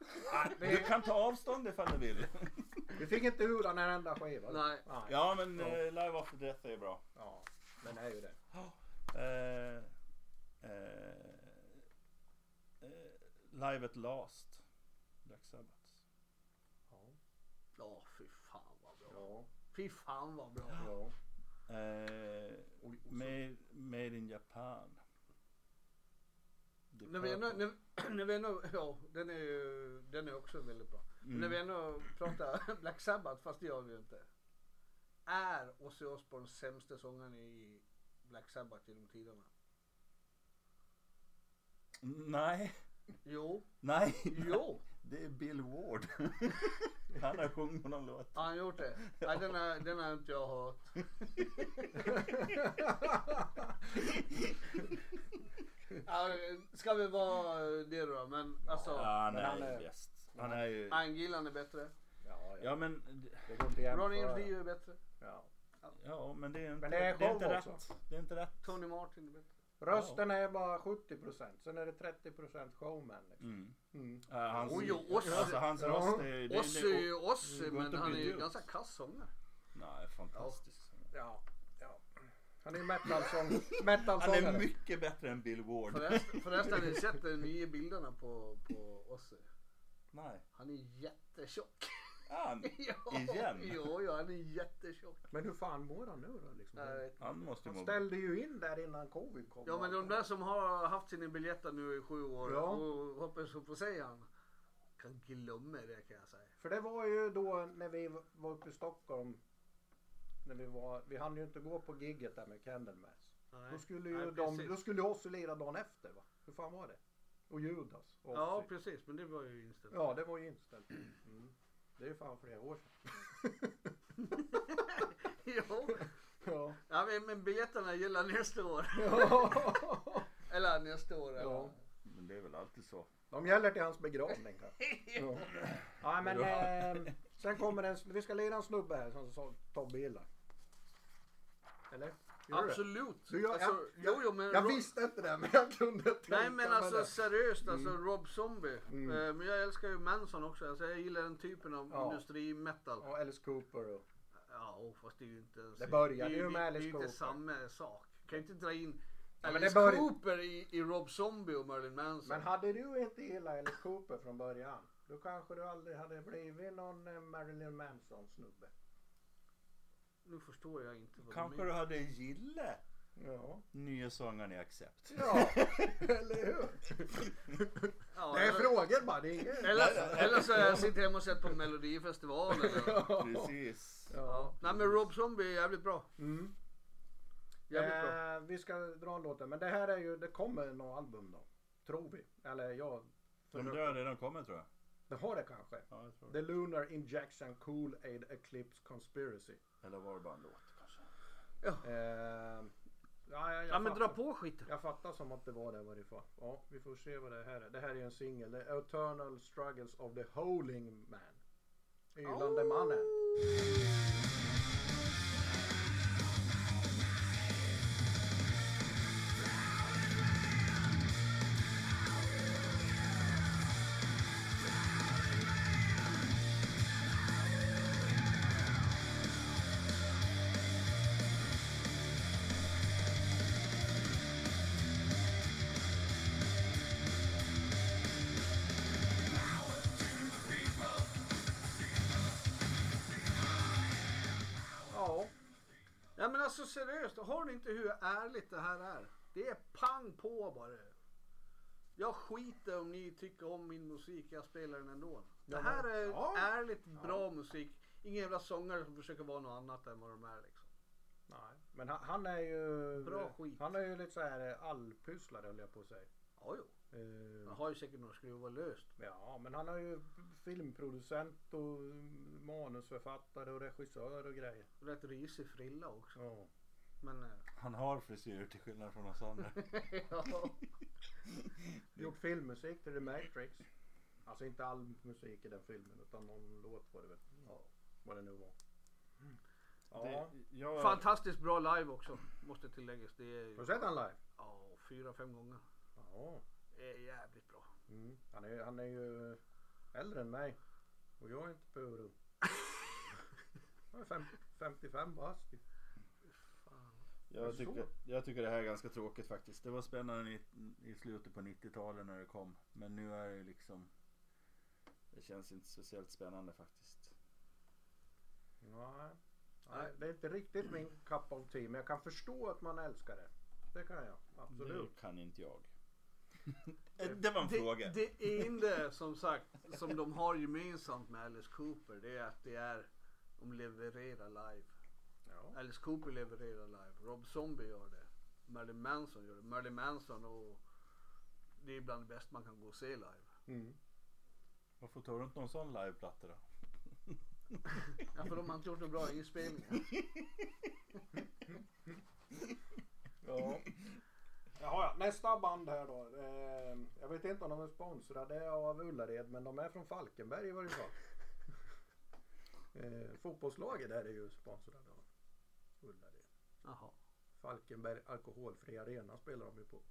Du kan ta avstånd ifall du vill. Vi fick inte ur den här enda skivan. Nej. Nej. Ja men Ja. eh, Live After Death är bra. Ja, den är ju det. Eh, eh, eh, Live at Last. Black Sabbath. Ja. Ja, fy fan vad bra. Ja. Fy fan vad bra. ja. Eh, Och- och så- made, made in Japan. När vi ändå, när, när vi ändå, ja den är ju, den är också väldigt bra. Men Mm. när vi ändå pratar Black Sabbath, fast det gör vi ju inte. Är Ozzy Osbourne sämsta sångaren i Black Sabbath genom tiderna? Nej, Jo, nej. jo. Det är Bill Ward. Han har sjungit någon låt. Har han gjort det? Nej, den har, den har inte jag hört. ja, ska vi vara det då? Men alltså, Ja, han men han är bäst. Han är ju... Angilan är bättre. Ja, ja. Ja men, Ronny. Rio är bättre. Ja. ja men det är inte, Men det är det är inte rätt. Det är inte rätt. Tony Martin är bättre. Rösten är bara 70%. Sen är det 30% showman. Liksom. Mm. Mm. Ja, hans, Oj, Ossi. alltså, hans Ja. röst är... det- Ossi är det- ju Ossi, men han är ju ganska kass sångare. Nej, fantastisk. Ja, ja. Han är ju metalsång, Han metalsångare. är mycket bättre än Bill Ward. Förresten, förresten har ni sett de nya bilderna på, på Ossi? Nej. Han är jättetjock. Han, ja, Igen? Jo, ja, han är jättetjock. Men hur fan mår han nu då? Liksom? Jag vet inte. han måste Han må... ställde ju in där innan covid kom. Ja men de där som har haft sina biljetter nu i sju år Ja. och hoppas att få se han. Kan glömma det kan jag säga. För det var ju då när vi var uppe i Stockholm. När vi var, vi hann ju inte gå på gigget där med Candlemass. Nej. Då skulle ju Nej, de, precis. då skulle Ozzy lira dagen efter va? Hur fan var det? Och Judas. Och Ja precis men det var ju inställt. ja det var ju inställt. Mm. Det är ju fan flera år sedan. jo. Ja. Ja men, men biljetterna gäller nästa år. ja. eller nästa år. Eller. Ja. Men det är väl alltid så. De gäller till hans begravning. Ja. ja men eh, sen kommer en, vi ska lira en snubbe här som sa- tar bilar. Eller? Gör? Absolut. Du, jag, alltså, jag, jo, jo, men jag Ro- visste inte det men jag kunde tänka Nej men alltså det. seriöst alltså Rob Zombie. Mm. Eh, men jag älskar ju Manson också. Alltså, jag gillar den typen av Ja. industrimetal. Och Alice Cooper och... Ja fast det är ju inte. Det började ju med Alice Det är ju Cooper. inte samma sak. Kan inte dra in Ja, Alice det bör- Cooper i, i Rob Zombie och Marilyn Manson. Men hade du inte gillat Alice Cooper från början då kanske du aldrig hade blivit någon eh, Marilyn Manson snubbe. Nu förstår jag inte vad Kanske du du menar. hade gillat Ja, nya sångaren i Accept. ja eller hur? Ja, Det är eller, frågor bara, det är inget. eller, eller så har jag sitter hemma och sett på Melodifestivalen. Eller. Precis. Ja. Nej men Rob Zombie är jävligt bra. Mm. Jävligt bra. Eh, vi ska dra en låt där, men det här är ju, det kommer något album då. Tror vi. Eller jag. De där redan kommit tror jag. Det har det kanske. Ja, jag tror The Lunar Injection Cool Aid Eclipse Conspiracy. Eller var det bara en låt kanske? Eh, ja, jag, jag Ja men fattar. dra på skiten. Jag fattar som att det var det i varje fall. Ja, vi får se vad det här är. Det här är ju en singel. The Eternal Struggles of the Holing Man. Ylande mannen. Ja men alltså seriöst, har ni inte hur ärligt det här är? Det är pang på bara. Jag skiter om ni tycker om min musik, jag spelar den ändå. Det Ja, här är ja. ärligt bra musik. Ingen jävla sångare som försöker vara något annat än vad de är liksom. Nej, men han, han är ju... Bra skit. Han är ju lite så här eh, allpysslare höll jag på att säga. Ja, jo. Eh, Han har ju säkert några skruvar löst. Ja, men han är ju filmproducent och manusförfattare och regissör och grejer. Rätt risig frilla också. Ja. Men eh, Han har frisyr till skillnad från oss andra. ja. Gjort filmmusik till The Matrix. Alltså inte all musik i den filmen utan någon låt var det väl. Ja, vad det nu var. Ja. Det, jag, Fantastiskt bra live också. Måste tilläggas. Det är Har du sett han live? ja, fyra, fem gånger. Ja. Är jävligt bra. Mm. Han, är, han är ju äldre än mig. Och jag är inte purung. Jag är fem, 55 bast. jag, tycker, jag tycker det här är ganska tråkigt faktiskt. Det var spännande i, i slutet på 90-talet när det kom. Men nu är det liksom Det känns inte speciellt spännande faktiskt. Nej. Nej, det är inte riktigt min cup of tea men jag kan förstå att man älskar det. Det kan jag. Absolut. Det kan inte jag. Det var en fråga. Det, det enda som sagt som de har gemensamt med Alice Cooper det är att det är de levererar live. Ja. Alice Cooper levererar live. Rob Zombie gör det. Marilyn Manson gör det. Marilyn Manson och det är bland det bästa man kan gå och se live. Mm. Varför tar du inte någon sån liveplatta då? Ja, för de har inte gjort några bra inspelningar. Ja. Jaha, ja. Nästa band här då. Eh, jag vet inte om de är sponsrade av Ullared men de är från Falkenberg i varje fall. Eh, fotbollslaget där är ju sponsrade av Ullared. Jaha. Falkenberg Alkoholfri Arena spelar de ju på.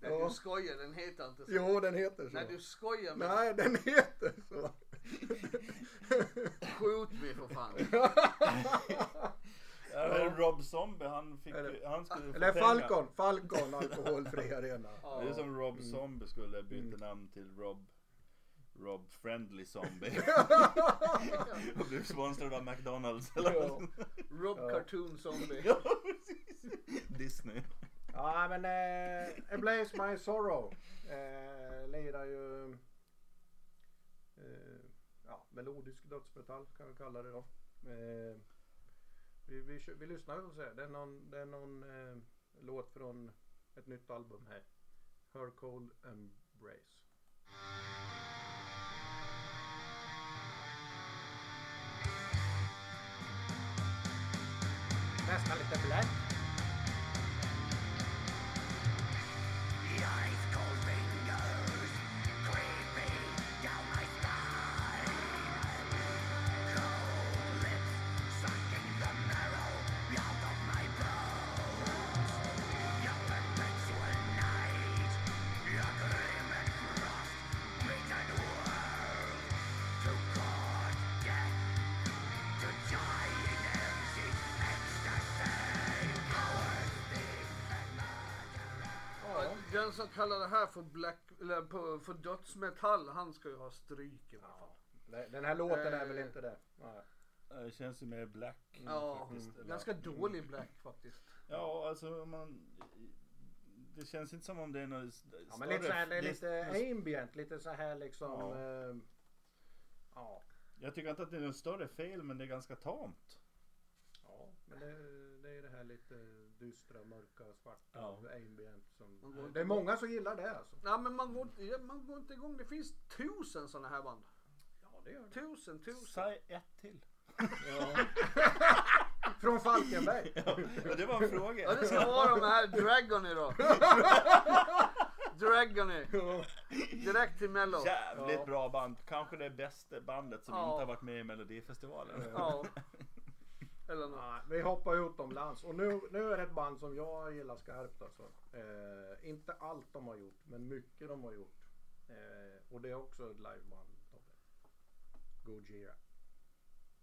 Nej, du skojar, den heter inte så. Jo, den heter så. Nej, du skojar med Nej, den heter så. Skjut mig för fan. Ja, det är Rob Zombie, han, fick, Eller- han skulle få Eller. Falcon. Falcon Alkoholfri Arena. Ja. Det är som Rob Mm. Zombie skulle byta namn till Rob Rob Friendly Zombie. och blev sponsrad av McDonalds eller Ja. Rob Ja. Cartoon Zombie. Ja. Disney. Ja men eh, A Blaze My Sorrow eh, lirar ju melodisk dödsmetall kan vi kalla det då. Eh, vi, vi, vi lyssnar och ser. Det är någon, det är någon eh, låt från ett nytt album här. Her Cold Embrace. Nästan lite black. Den som kallar det här för black, eller för dödsmetall, han ska ju ha stryk i alla fall. Nej, Den här låten är väl Eh. inte det? Nej. Det känns ju mer black. Ja, faktiskt. Eller- ganska dålig black faktiskt. Ja, alltså man... Det känns inte som om det är något s- Ja, men lite så här, det är lite ambient, lite så här liksom. Ja. Ja. ja. Jag tycker inte att det är något större fel men det är ganska tamt. ja men det, det är det här lite dystra, mörka, svarta, Ja. ambient som. Det är många som gillar det alltså. Ja men man går, man går inte igång. Det finns tusen sådana här band. Ja det gör det. Tusen, tusen. Säg ett till. Från Falkenberg. Ja, det var en fråga. Ja det ska vara de här Dragony då. Dragony. Direkt till mello. Jävligt Ja. bra band. Kanske det bästa bandet som Ja. inte har varit med i Melodifestivalen. Ja. Eller något. Ja, vi hoppar utomlands och nu, nu är det ett band som jag gillar skarpt alltså. Eh, inte allt de har gjort men mycket de har gjort. Eh, och det är också ett liveband. Gojira.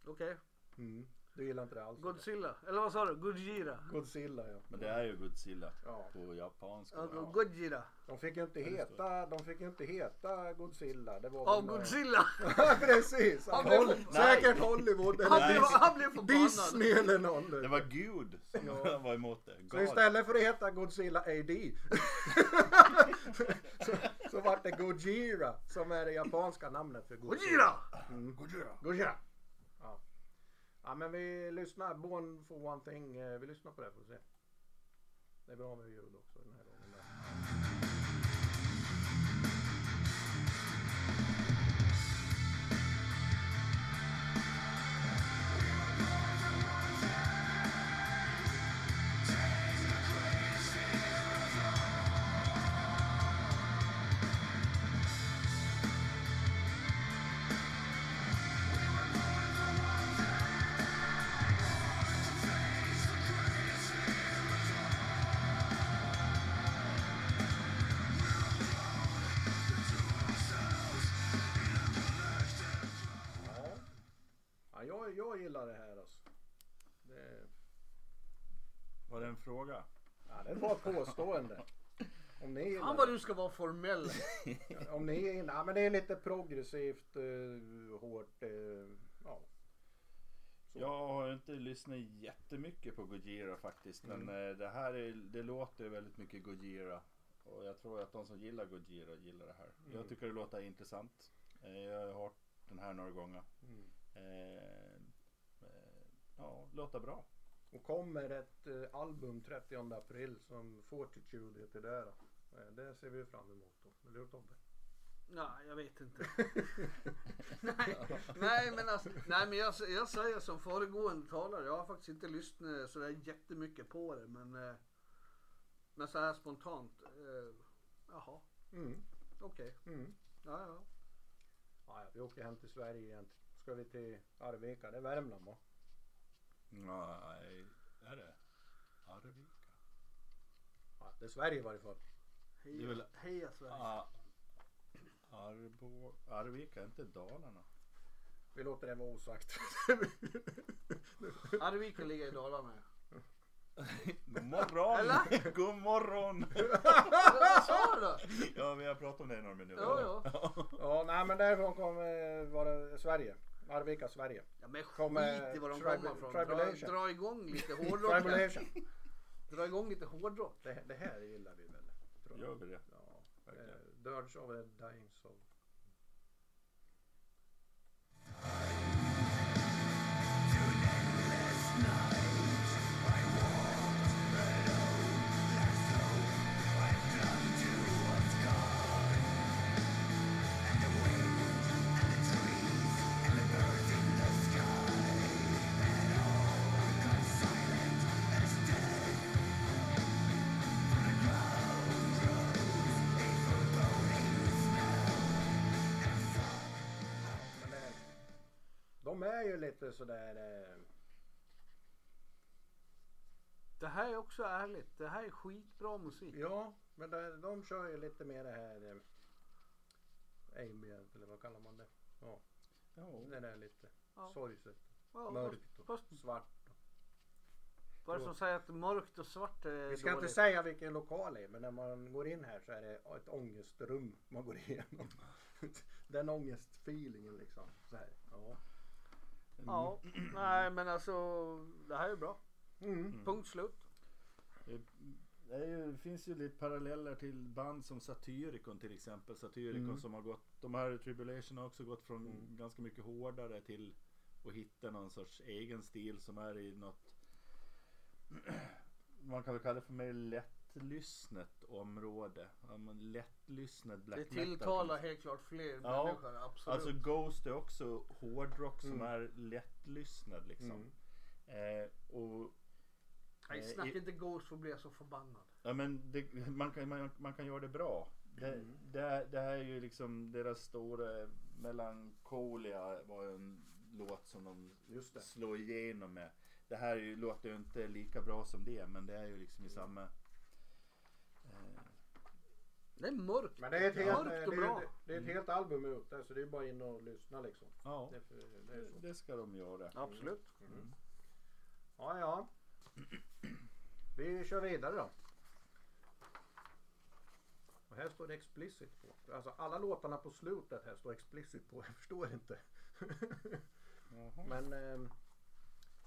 Okej. Mm. Du gillar inte det alls? Godzilla. Eller vad sa du? Godzilla. Godzilla ja. Men det är ju Godzilla Ja. på japanska. Ja. Godzilla. De fick ju inte heta, de fick ju inte heta Godzilla. Det var Ja, eh, Godzilla. Precis! Han Han blev- Hol- Nej. säkert Hollywood Han eller blev, Nej. han blev förbannad. Disney eller någon. Det var Gud som Ja. var emot det. Så God. istället för att heta Godzilla AD så, så vart det Gojira som är det japanska namnet för Godzilla. Gojira! Mm. Gojira. Gojira. Ja. men vi lyssnar, Born for one thing, eh, vi lyssnar på det får vi se. Det är bra med ljud också den här jag, gillar det här alltså. Det, Var det en fråga? ja, det är bara ett påstående. Om ni gillar Fan vad du ska vara formell. Om ni gillar ja, men det är lite progressivt, eh, hårt. Eh, ja. Så. Jag har inte lyssnat jättemycket på Gojira faktiskt. Men Mm. eh, det här är, det låter väldigt mycket Gojira. Och jag tror att de som gillar Gojira gillar det här. Mm. Jag tycker det låter intressant. Eh, Jag har hört den här några gånger. Mm. Ja, låter bra. Och kommer ett eh, album 30 april som Fortitude heter det. Eh, det ser vi fram emot då. Eller hur Tobbe? Nej, jag vet inte. nej, nej, men alltså, nej, men jag, jag säger som föregående talare. Jag har faktiskt inte lyssnat så där jättemycket på det, men, eh, men så här spontant. Eh, jaha, Mm. okej. Mm. Ja, ja. Ja, ja, vi åker hem till Sverige igen. Ska vi till Arvika? Det är Värmland va? Nej, är det? Arvika? Ja, det är Sverige i varje fall. Heja, Det är väl- heja Sverige. Ah, Arbo, Arvika, är inte Dalarna? Vi låter det vara osagt. Arvika ligger i Dalarna. God morgon! Eller? God morgon! Vad sa du då? Ja, vi har pratat om det i några minuter. Ja, ja. ja, nej men därifrån kommer eh, vara Sverige. Arvika, Sverige. Ja men Kommer skit i var de kommer ifrån. Dra, dra igång lite hårdrock. Dra igång lite hårdrock. Det, det här gillar vi väl? Tror jag. Gör vi det? Ja. Verkligen. Eh, Dirge of a Dying Soul. De är ju lite sådär... Eh, Det här är också ärligt. Det här är skitbra musik. ja, men de, de kör ju lite mer det här... Eh, ambient eller vad kallar man det? Ja, Ja. det där lite Ja. sorgset, Ja, mörkt och fast- svart. Vad är det som säger att mörkt och svart är Vi ska dåligt? inte säga vilken lokal det är men när man går in här så är det ett ångestrum man går igenom. Den ångestfeelingen liksom. Så här. Ja. Ja, nej men alltså det här är bra. Mm. Punkt slut. Det, är ju, det finns ju lite paralleller till band som Satyricon till exempel. Satyricon Mm. som har gått, de här Tribulation har också gått från Mm. ganska mycket hårdare till att hitta någon sorts egen stil som är i något man kan väl kalla det för mer lättlyssnat område. Ja, men lättlyssnad black Det metal. tilltalar helt klart fler Ja, människor. Absolut. Alltså Ghost är också hårdrock som Mm. är lättlyssnad liksom. Mm. Eh, och Nej, eh, snacka inte Ghost för att bli så förbannad. Ja men det, man, kan, man, man kan göra det bra. Det, Mm. det, det här är ju liksom deras stora Melancholia var en låt som de Just det. slår igenom med. Det här är ju, låter ju inte lika bra som det men det är ju liksom i samma... Eh, Det är mörkt. Men det är ett helt, Mörkt det och är, bra. det, det är ett helt album ute så det är bara in och lyssna liksom. ja, Det, det är så. det ska de göra. Absolut. Mm. Ja, ja. Vi kör vidare då. Och här står det explicit på. Alltså alla låtarna på slutet här står explicit på. Jag förstår inte. Jaha. Men... ehm,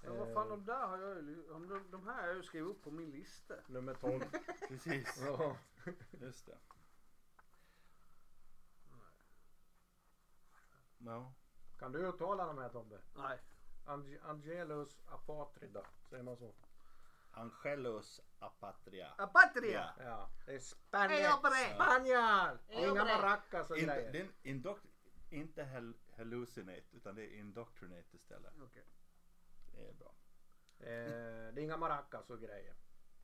Ja, vad fan de där har jag ju, de, de, här har jag ju skrivit upp på min lista. Nummer 12. Precis, ja. just det. Ja. Kan du uttala de här Tobbe? Nej. Ange- Angelus Apatrida. Säger man så? Angelos Apatria. Apatria! Ja. Det är! Spanier! Hey, Inga maracas och In, grejer. inte hal- hallucinate utan det är indoctrinate istället. Okej. Det är bra. Eh, det är inga maracas och grejer.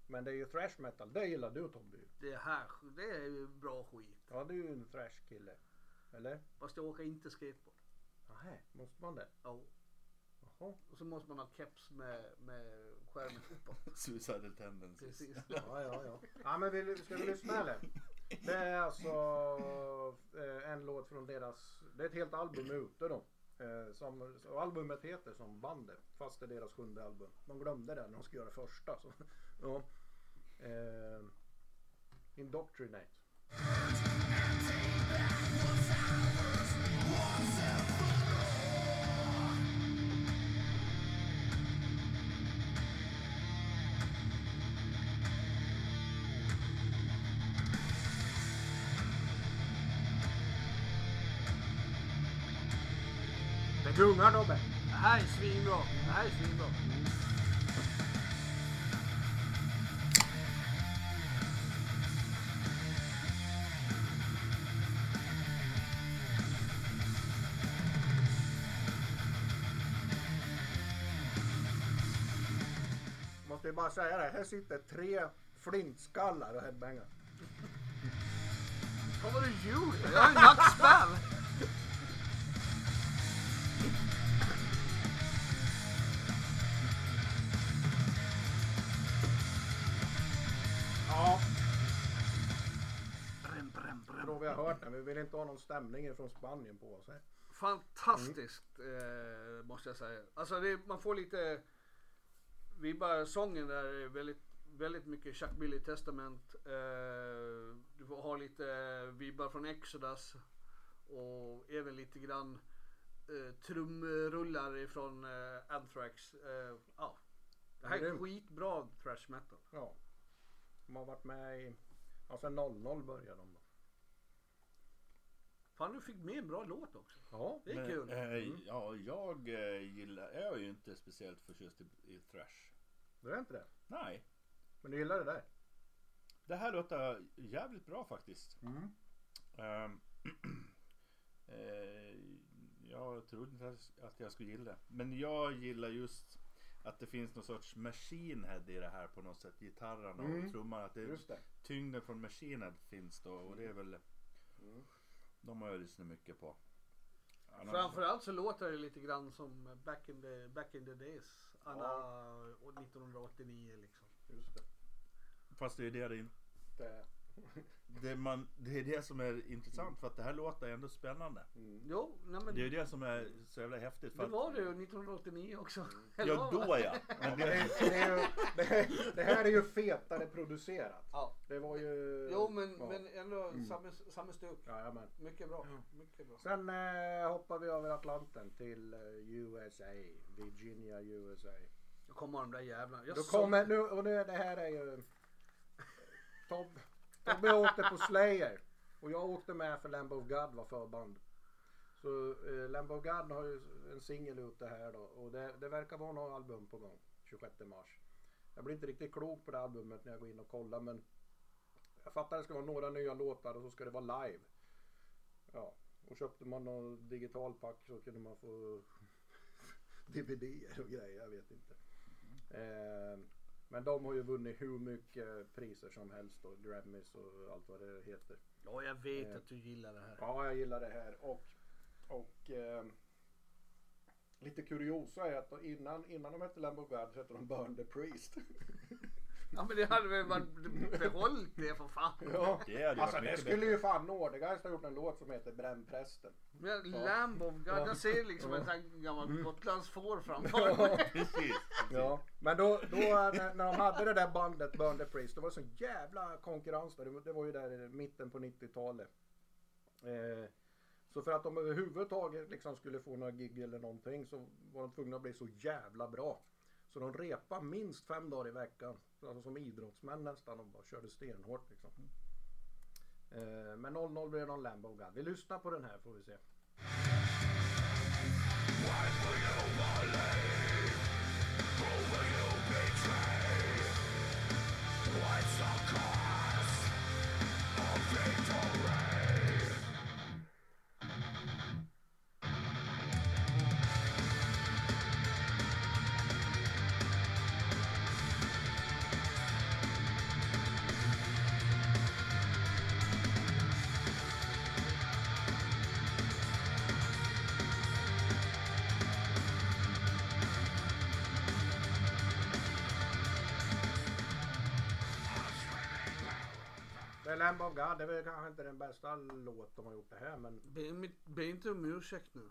Men det är ju thrash metal. Det gillar du Tobbe. Det här, det är ju bra skit. Ja, du är ju en thrash kille. Eller? Fast jag åker inte skateboard. Nej, måste man det? Ja. Jaha. Och så måste man ha keps med, med skärmen uppåt. Suicidal tendencies. Precis. Ja, ja, ja. Ja, men vill, ska vi lyssna eller? Det är alltså eh, en låt från deras, det är ett helt album ute då. Eh, som, och albumet heter som bandet, fast det är deras sjunde album. De glömde det när de skulle göra första. Så, ja. eh, Indoctrinate. Sjunga Tobbe! Det här är svinbra. Det här är svinbra. Måste ju bara säga det, här sitter tre flintskallar och headbangar. Vad var det du gjorde? Jag har ju nackspärr! Ja, Brem, brem, brem. tror vi har hört den. Vi vill inte ha någon stämning från Spanien på oss. här. Fantastiskt eh, måste jag säga. Alltså det, man får lite vibbar. Sången där är väldigt, väldigt mycket Chuck Billy Testament. Eh, du får ha lite vibbar från Exodus. Och även lite grann eh, trumrullar ifrån eh, Anthrax. Eh, ja. Det här är skitbra thrash metal. Ja. De har varit med i... Ja, sen 00 började de då. Fan du fick med en bra låt också. Ja. Det är Men, kul. eh, ja, jag eh, gillar, jag är ju inte speciellt förtjust i, i thrash. Du är inte det? Nej. Men du gillar det där? Det här låter jävligt bra faktiskt. Mm. Ehm, eh, jag trodde inte att jag skulle gilla det. Men jag gillar just att det finns någon sorts machine head i det här på något sätt. Gitarrerna Mm. och trumman. Att det, Just det. tyngden från machine head finns då. Och det är väl Mm. de har jag lyssnat mycket på. Annars- Framförallt så låter det lite grann som back in the, back in the days. Anna 1989 liksom. Just det. Fast det är det det inte det. det, man, det är det som är intressant för att det här låter ändå spännande. Mm. Jo, nej men Det är det, det som är så jävla häftigt. För att, var det ju 1989 också. Eller ja, vad? då ja. Men Det, det, är, det, är ju, det, här, det här är ju fetare producerat. Ja. Det var ju... Jo men, ja. men ändå samma, samma stuk. Jajamän. Mycket bra. Mycket bra. Sen eh, hoppar vi över Atlanten till eh, USA. Virginia, USA. Då kommer de där jävlarna. Jag Då såg- kommer, nu, och nu, det här är ju... Tob, Tobbe åkte på Slayer. Och jag åkte med för Lamb of God var förband. Så eh, Lamb of God har ju en singel ute här då. Och det, det verkar vara något album på gång. 26 mars. Jag blir inte riktigt klok på det albumet när jag går in och kollar men jag fattar att det ska vara några nya låtar och så ska det vara live. Ja, och köpte man någon digital pack så kunde man få DVDer och grejer, jag vet inte. Eh, men de har ju vunnit hur mycket priser som helst då, Grammys och allt vad det heter. Ja jag vet Eh. att du gillar det här. Ja, jag gillar det här och, och eh, lite kuriosa är att innan, innan de hette Lamb of God så hette de Burn the Priest. Ja men det hade väl varit behållit det för fan. ja. det hade Alltså det skulle bättre. ju fan Nordegeist ha gjort en låt som heter Brännprästen. Men Lamb of God, jag ser liksom en sån gammal gotlandsfår framför Ja. mig. Precis. Ja, men då, då när, när de hade det där bandet Burn the Priest, då var det sån jävla konkurrens där. Det, var- det var ju där i mitten på 90-talet. Eh, så för att de överhuvudtaget liksom skulle få några gig eller någonting så var de tvungna att bli så jävla bra. Så de repade minst fem dagar i veckan. Alltså som idrottsmän nästan och bara körde stenhårt liksom. Eh, men 0-0 blev någon Lambo of God. Vi lyssnar på den här får vi se. Det är Lamb of God, det är väl kanske inte den bästa låt de har gjort det här men Be, be inte om ursäkt nu.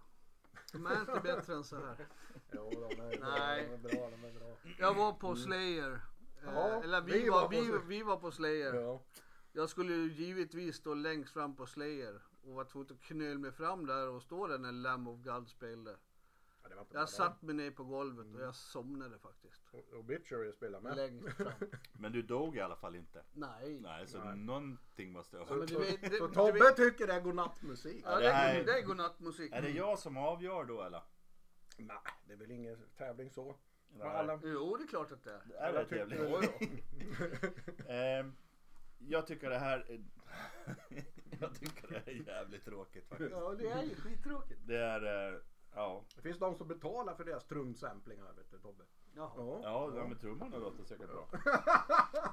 De är inte bättre än så här. jo, de är, Nej. de är bra, de är bra. Jag var på Slayer. Eh, Ja, eller vi, vi var, var vi, vi var på Slayer. Ja. Jag skulle ju givetvis stå längst fram på Slayer. Och var tvungen att knöla mig fram där och stå där när Lamb of God spelade. Ja, det var inte bra Jag satt mig ner på golvet och jag somnade faktiskt. det. Obituary spelar med. Längst fram. Men du dog i alla fall inte. Nej. Nej, så Nej. någonting måste jag Ja, ha. men Så, du vet, det, så du Tobbe vet, tycker det är godnattmusik. ja, det det, här är, det är godnattmusik. Är det jag som avgör då eller? Nej, det är väl ingen tävling så. Nej. Alla, Jo, det är klart att det är. Det är alla väl tycker trevligt. Ehm, jag tycker det här är... jag tycker det är jävligt tråkigt faktiskt. Ja, det är ju skittråkigt. Det är... eh, ja. Det finns de som betalar för deras trumsamplingar vet du Tobbe. Jaha. Ja. Ja, men trummorna låter säkert bra.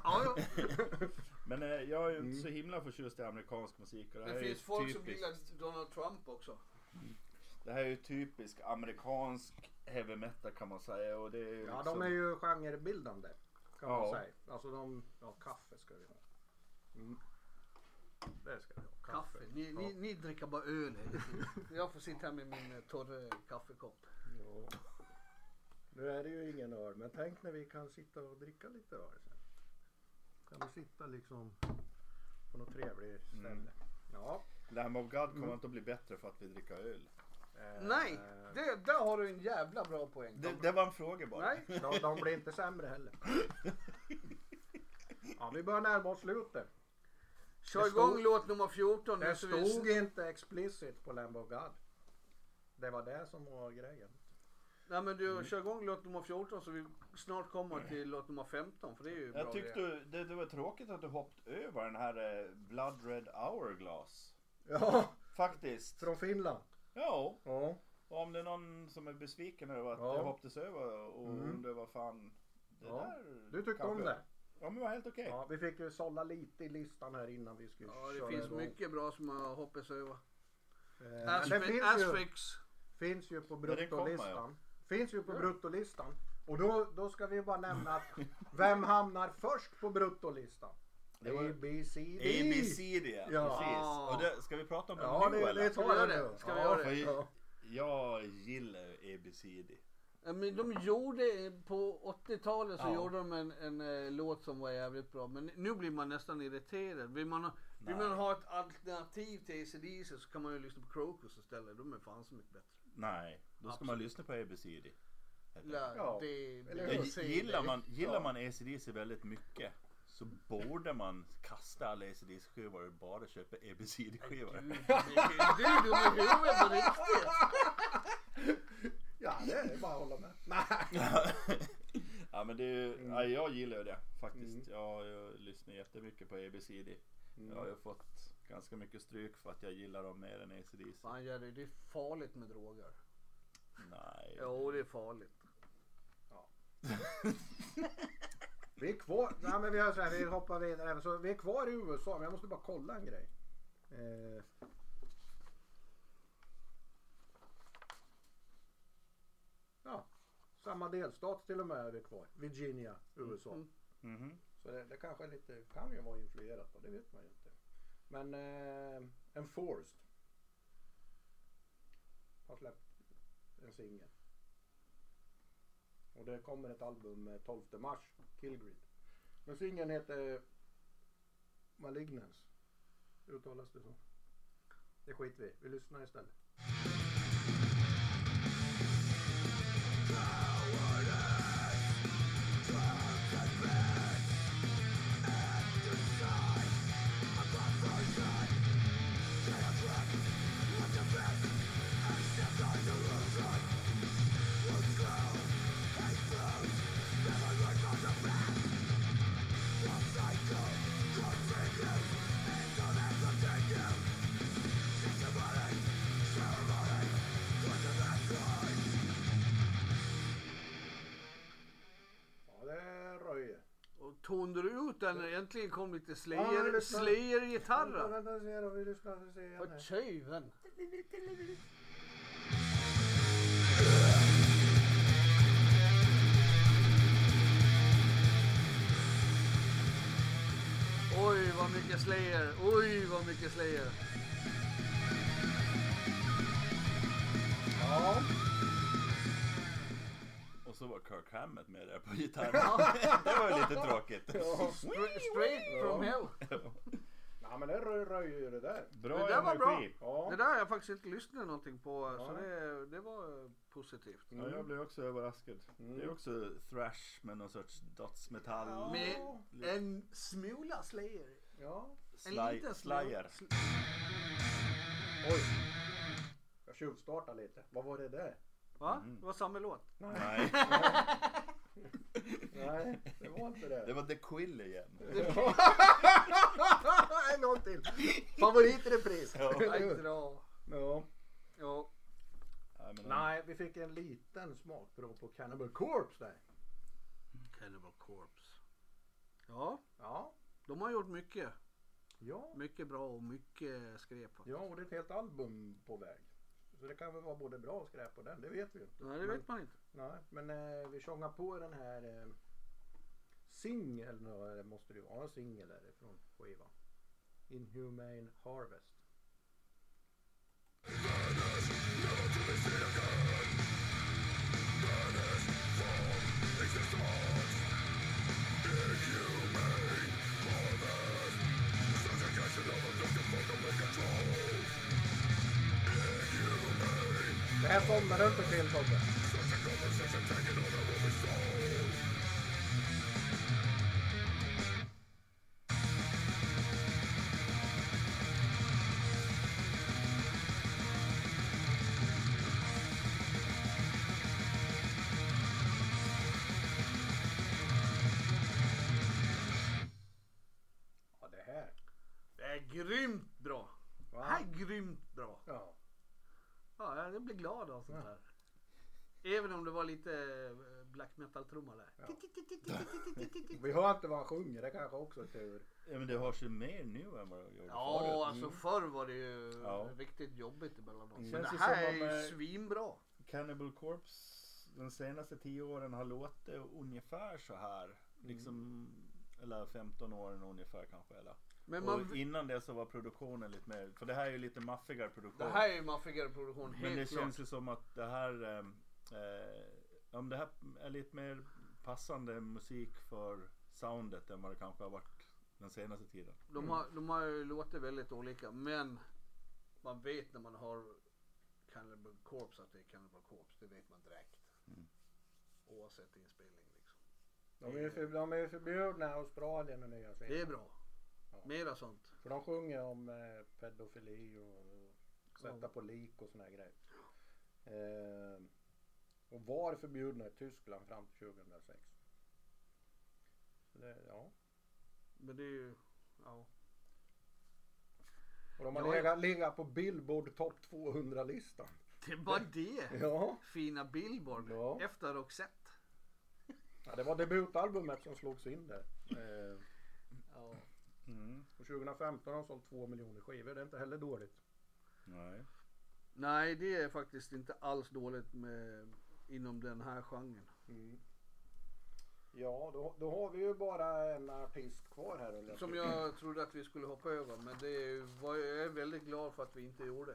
Ja, ja. Men eh, jag är ju inte så himla förtjust i amerikansk musik. Och det, här Det är finns folk som typiskt, gillar Donald Trump också. det här är ju typisk amerikansk heavy metal kan man säga. Och det är ju Ja, liksom, de är ju genrebildande. Kan man Ja. säga. Alltså de, ja kaffe ska vi ha. Mm. Det ska vi ha. Kaffe. Ni, ni, ni dricker bara öl. Jag får sitta här med min eh, torra kaffekopp. Ja. Nu är det ju ingen öl, men tänk när vi kan sitta och dricka lite öl sen. Kan vi sitta liksom på något trevligt ställe. Mm. Ja. Lamb of God Mm. kommer inte att bli bättre för att vi dricker öl. eh, Nej, det, där har du en jävla bra poäng. Det, det var en fråga bara. Nej, De, de blir inte sämre heller. Ja, vi börjar närma oss slutet. Kör Det igång stod- låt nummer 14 nu Det så vi... stod inte explicit på Lamb of God. Det var det som var grejen. Nej men Mm. du kör igång låt nummer 14 så vi snart kommer till låt nummer 15 för det är ju bra Jag tyckte grejer. det, det var tråkigt att du hoppade över den här eh, Blood Red Hourglass. Ja, Faktiskt. från Finland. Ja, Ja. och om det är någon som är besviken över att Ja. jag hoppades över och Mm. undrar vad fan det Ja. där Du tyckte kanske- om det? Ja men det var helt okej. Ja, vi fick ju sålla lite i listan här innan vi skulle Ja det köra finns igång. mycket bra som jag hoppas över. Eh, Men det Asfix, finns ju, Asfix. finns ju på Ja, den kommer, bruttolistan. Finns ju på bruttolistan. Och då, då ska vi bara nämna att vem hamnar först på bruttolistan? Det var- A, B, C, D. ABCD ja. Ja. Precis. Och det, ska vi prata om det Ja, nu det, eller? det Ska vi göra jag det? nu. Ska vi ja, göra det? Ja. Jag gillar ABCD. Ja, Men de gjorde på 80-talet så Ja. gjorde de en, en eh, låt som var jävligt bra. Men nu blir man nästan irriterad. Vill man, ha- vill man ha ett alternativ till ACDC så kan man ju lyssna på Crocus istället. De är fan så mycket bättre. Nej, då ska man lyssna på ABCD. Ja, det, det gillar man, gillar Ja. man ACDC väldigt mycket så borde man kasta alla ACDC skivor och bara köpa ABCD skivor. Du, du är dum i huvudet på riktigt. ja, det är bara att hålla med. Nej. ja men det är ju, Mm. ja, jag gillar ju det faktiskt. Jag, jag lyssnar jättemycket på ABCD. Jag har ju fått ganska mycket stryk för att jag gillar dem mer än ACDC. Fan Jerry, det är farligt med droger. Nej. Jo, det är farligt. Vi är kvar. Nej, men vi, har så här, vi hoppar vidare. Så vi är kvar i USA, men jag måste bara kolla en grej. Eh. Ja, samma delstat till och med är vi kvar. Virginia, USA. Mm. Mhm. Så det, det kanske lite, kan ju vara influerat och det vet man ju inte. Men eh, Enforced har släppt en singel. Och det kommer ett album eh, 12 mars, Killgrid. Men singeln heter Malignance. Uttalas det så? Det skiter vi. Vi lyssnar istället. Ja, tonade du ut den när det äntligen kom lite Slayer, Slayer-gitarrer? vänta, se då. Vi lyssnar och ser igen Vad här. tjuven. Oj vad mycket Slayer, oj vad mycket Slayer. Kirk Hammett med där på gitarren. det var ju lite tråkigt. Stra- straight from hell. Ja, men det rör, röjer ju det där. Bra Det där var bra. energi. Ja. Det där har jag faktiskt inte lyssnat någonting på så Ja. det, det var positivt. Ja, jag blev också överraskad. Mm. Det är också thrash med någon sorts dödsmetall. Ja. Med en smula Slayer. Ja. En Sly, liten smula. Slayer. Oj. Jag tjuvstartar lite. Vad var det där? Va? Mm. Det var samma låt. Nej, Nej, det var inte det. det var The Quill igen. en gång till. Favorit i repris. Nej, dra. Ja. Ja. Nej, men, Nej, vi fick en liten smakprov på Cannibal Corpse där. Cannibal Corpse. Ja, Ja. de har gjort mycket. Ja. Mycket bra och mycket skräp. Ja, och det är ett helt album på väg. Så det kan väl vara både bra och skräp på den, det vet vi ju inte. Nej, det vet man inte. Nej, men eh, vi tjongar på den här eh, singeln, måste det ju vara en singel från skivan. Inhumane Harvest. Det här somnar omkring inte Var lite eh, black metal-trumma där. Ja. Vi hör inte vad han sjunger, det kanske också är tur. Ja, men det hörs ju mer nu än vad det gjorde Ja, förut. alltså förr var det ju Ja. riktigt jobbigt emellanåt. Mm. Men det här är ju eh, svinbra. Cannibal Corpse de senaste 10 åren har låtit ungefär så här. Liksom, eller 15 åren ungefär kanske. Eller. Men och man, innan det så var produktionen lite mer, för det här är ju lite maffigare produktion. det här är ju maffigare produktion, Men det känns ju som att det här, eh, om det här är lite mer passande musik för soundet än vad det kanske har varit den senaste tiden. De har, de har ju låtit väldigt olika men man vet när man har Cannibal Corpse att det är Cannibal Corpse. Det vet man direkt. Mm. Oavsett inspelning liksom. De är, för, de är förbjudna i Australien och Nya Zeeland. Det är bra. Ja. Mera sånt. För de sjunger om eh, pedofili och, och sätta Ja. på lik och såna här grejer. Eh, och var förbjudna i Tyskland fram till 2006. Så det, ja. Men det är ju, ja. Och de har Ja, legat, legat på Billboard topp 200-listan. Det var det. Ja. Fina Billboard. Ja. Efter Roxette. ja, det var debutalbumet som slogs in där. Eh, Ja. Mm. och 2015 har de sålt 2 miljoner skivor. Det är inte heller dåligt. Nej. Nej, det är faktiskt inte alls dåligt med, inom den här genren. Mm. Ja, då, då har vi ju bara en artist kvar här. eller? Som jag trodde att vi skulle hoppa över. Men det var, jag är väldigt glad för att vi inte gjorde.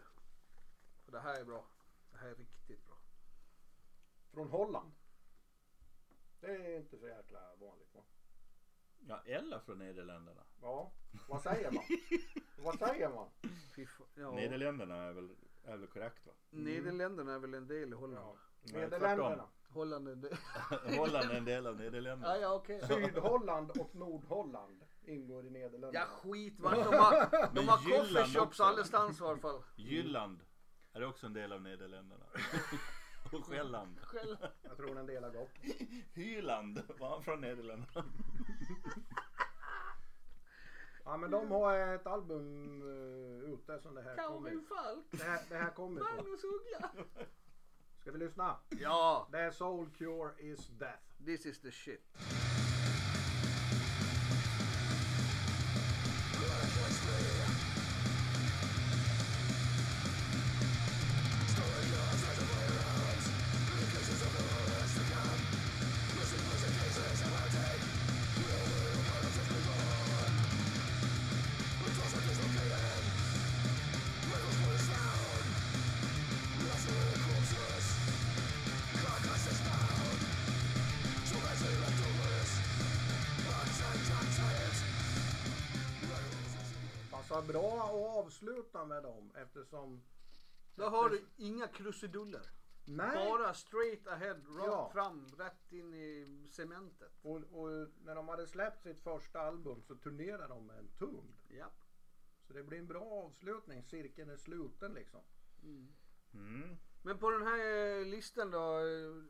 För det här är bra. Det här är riktigt bra. Från Holland. Det är inte så jäkla vanligt va? Ja, eller från Nederländerna. Ja, vad säger man? vad säger man? Ja. Nederländerna är väl, är väl korrekt va? Nederländerna är väl en del i Holland? Ja. Nederländerna. Holland är en del. Holland är en del av Nederländerna. ja, ja, okej. Sydholland och Nordholland ingår i Nederländerna. Ja, skit vart de har. De har coffeeshops allestädes i alla fall. Jylland är också en del av Nederländerna. Och Själland. Själv. Jag tror en del har gått. Hyland var han från Nederländerna. Ja men de har ett album uh, ute som det här kommer. Calvin Falk. Det här, det här kommer. Magnus Uggla. Ska vi lyssna? Ja, är Soul Cure is Death. this is the shit. Bra att avsluta med dem eftersom Där har du inga krusiduller. Nej. Bara straight ahead, rakt Ja. fram, rätt in i cementet. Och, och när de hade släppt sitt första album så turnerade de med en tung. Ja. Så det blir en bra avslutning. Cirkeln är sluten liksom. Mm. Men på den här eh, listan då, eh,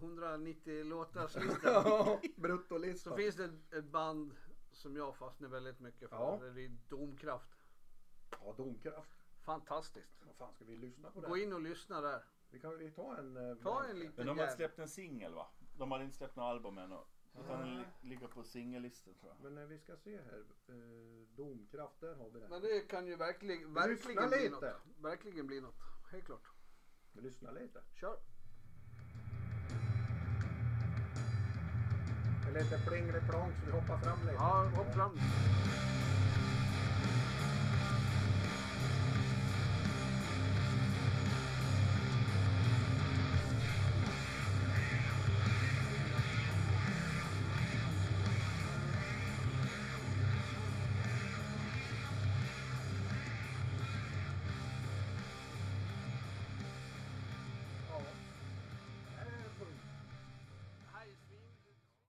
190 låtars listan. Ja, så Bruttolistan. finns det ett band som jag fastnar väldigt mycket för. Ja. Det är Domkraft. Ja, Domkraft. Fantastiskt. Vad fan ska vi lyssna på det? Gå in och lyssna där. Vi kan vi ta en... Eh, ta en liten Men de har släppt en singel va? De har inte släppt något album ännu. Utan den ligger på singellistan tror jag. Men när vi ska se här. Eh, domkraft, där har vi den. Men det kan ju verkligen, verkligen lyssna bli lite. något. Verkligen bli något. Helt klart. Lyssna lite. Kör. lite pling plong så vi hoppar fram lite. Ja, hopp fram.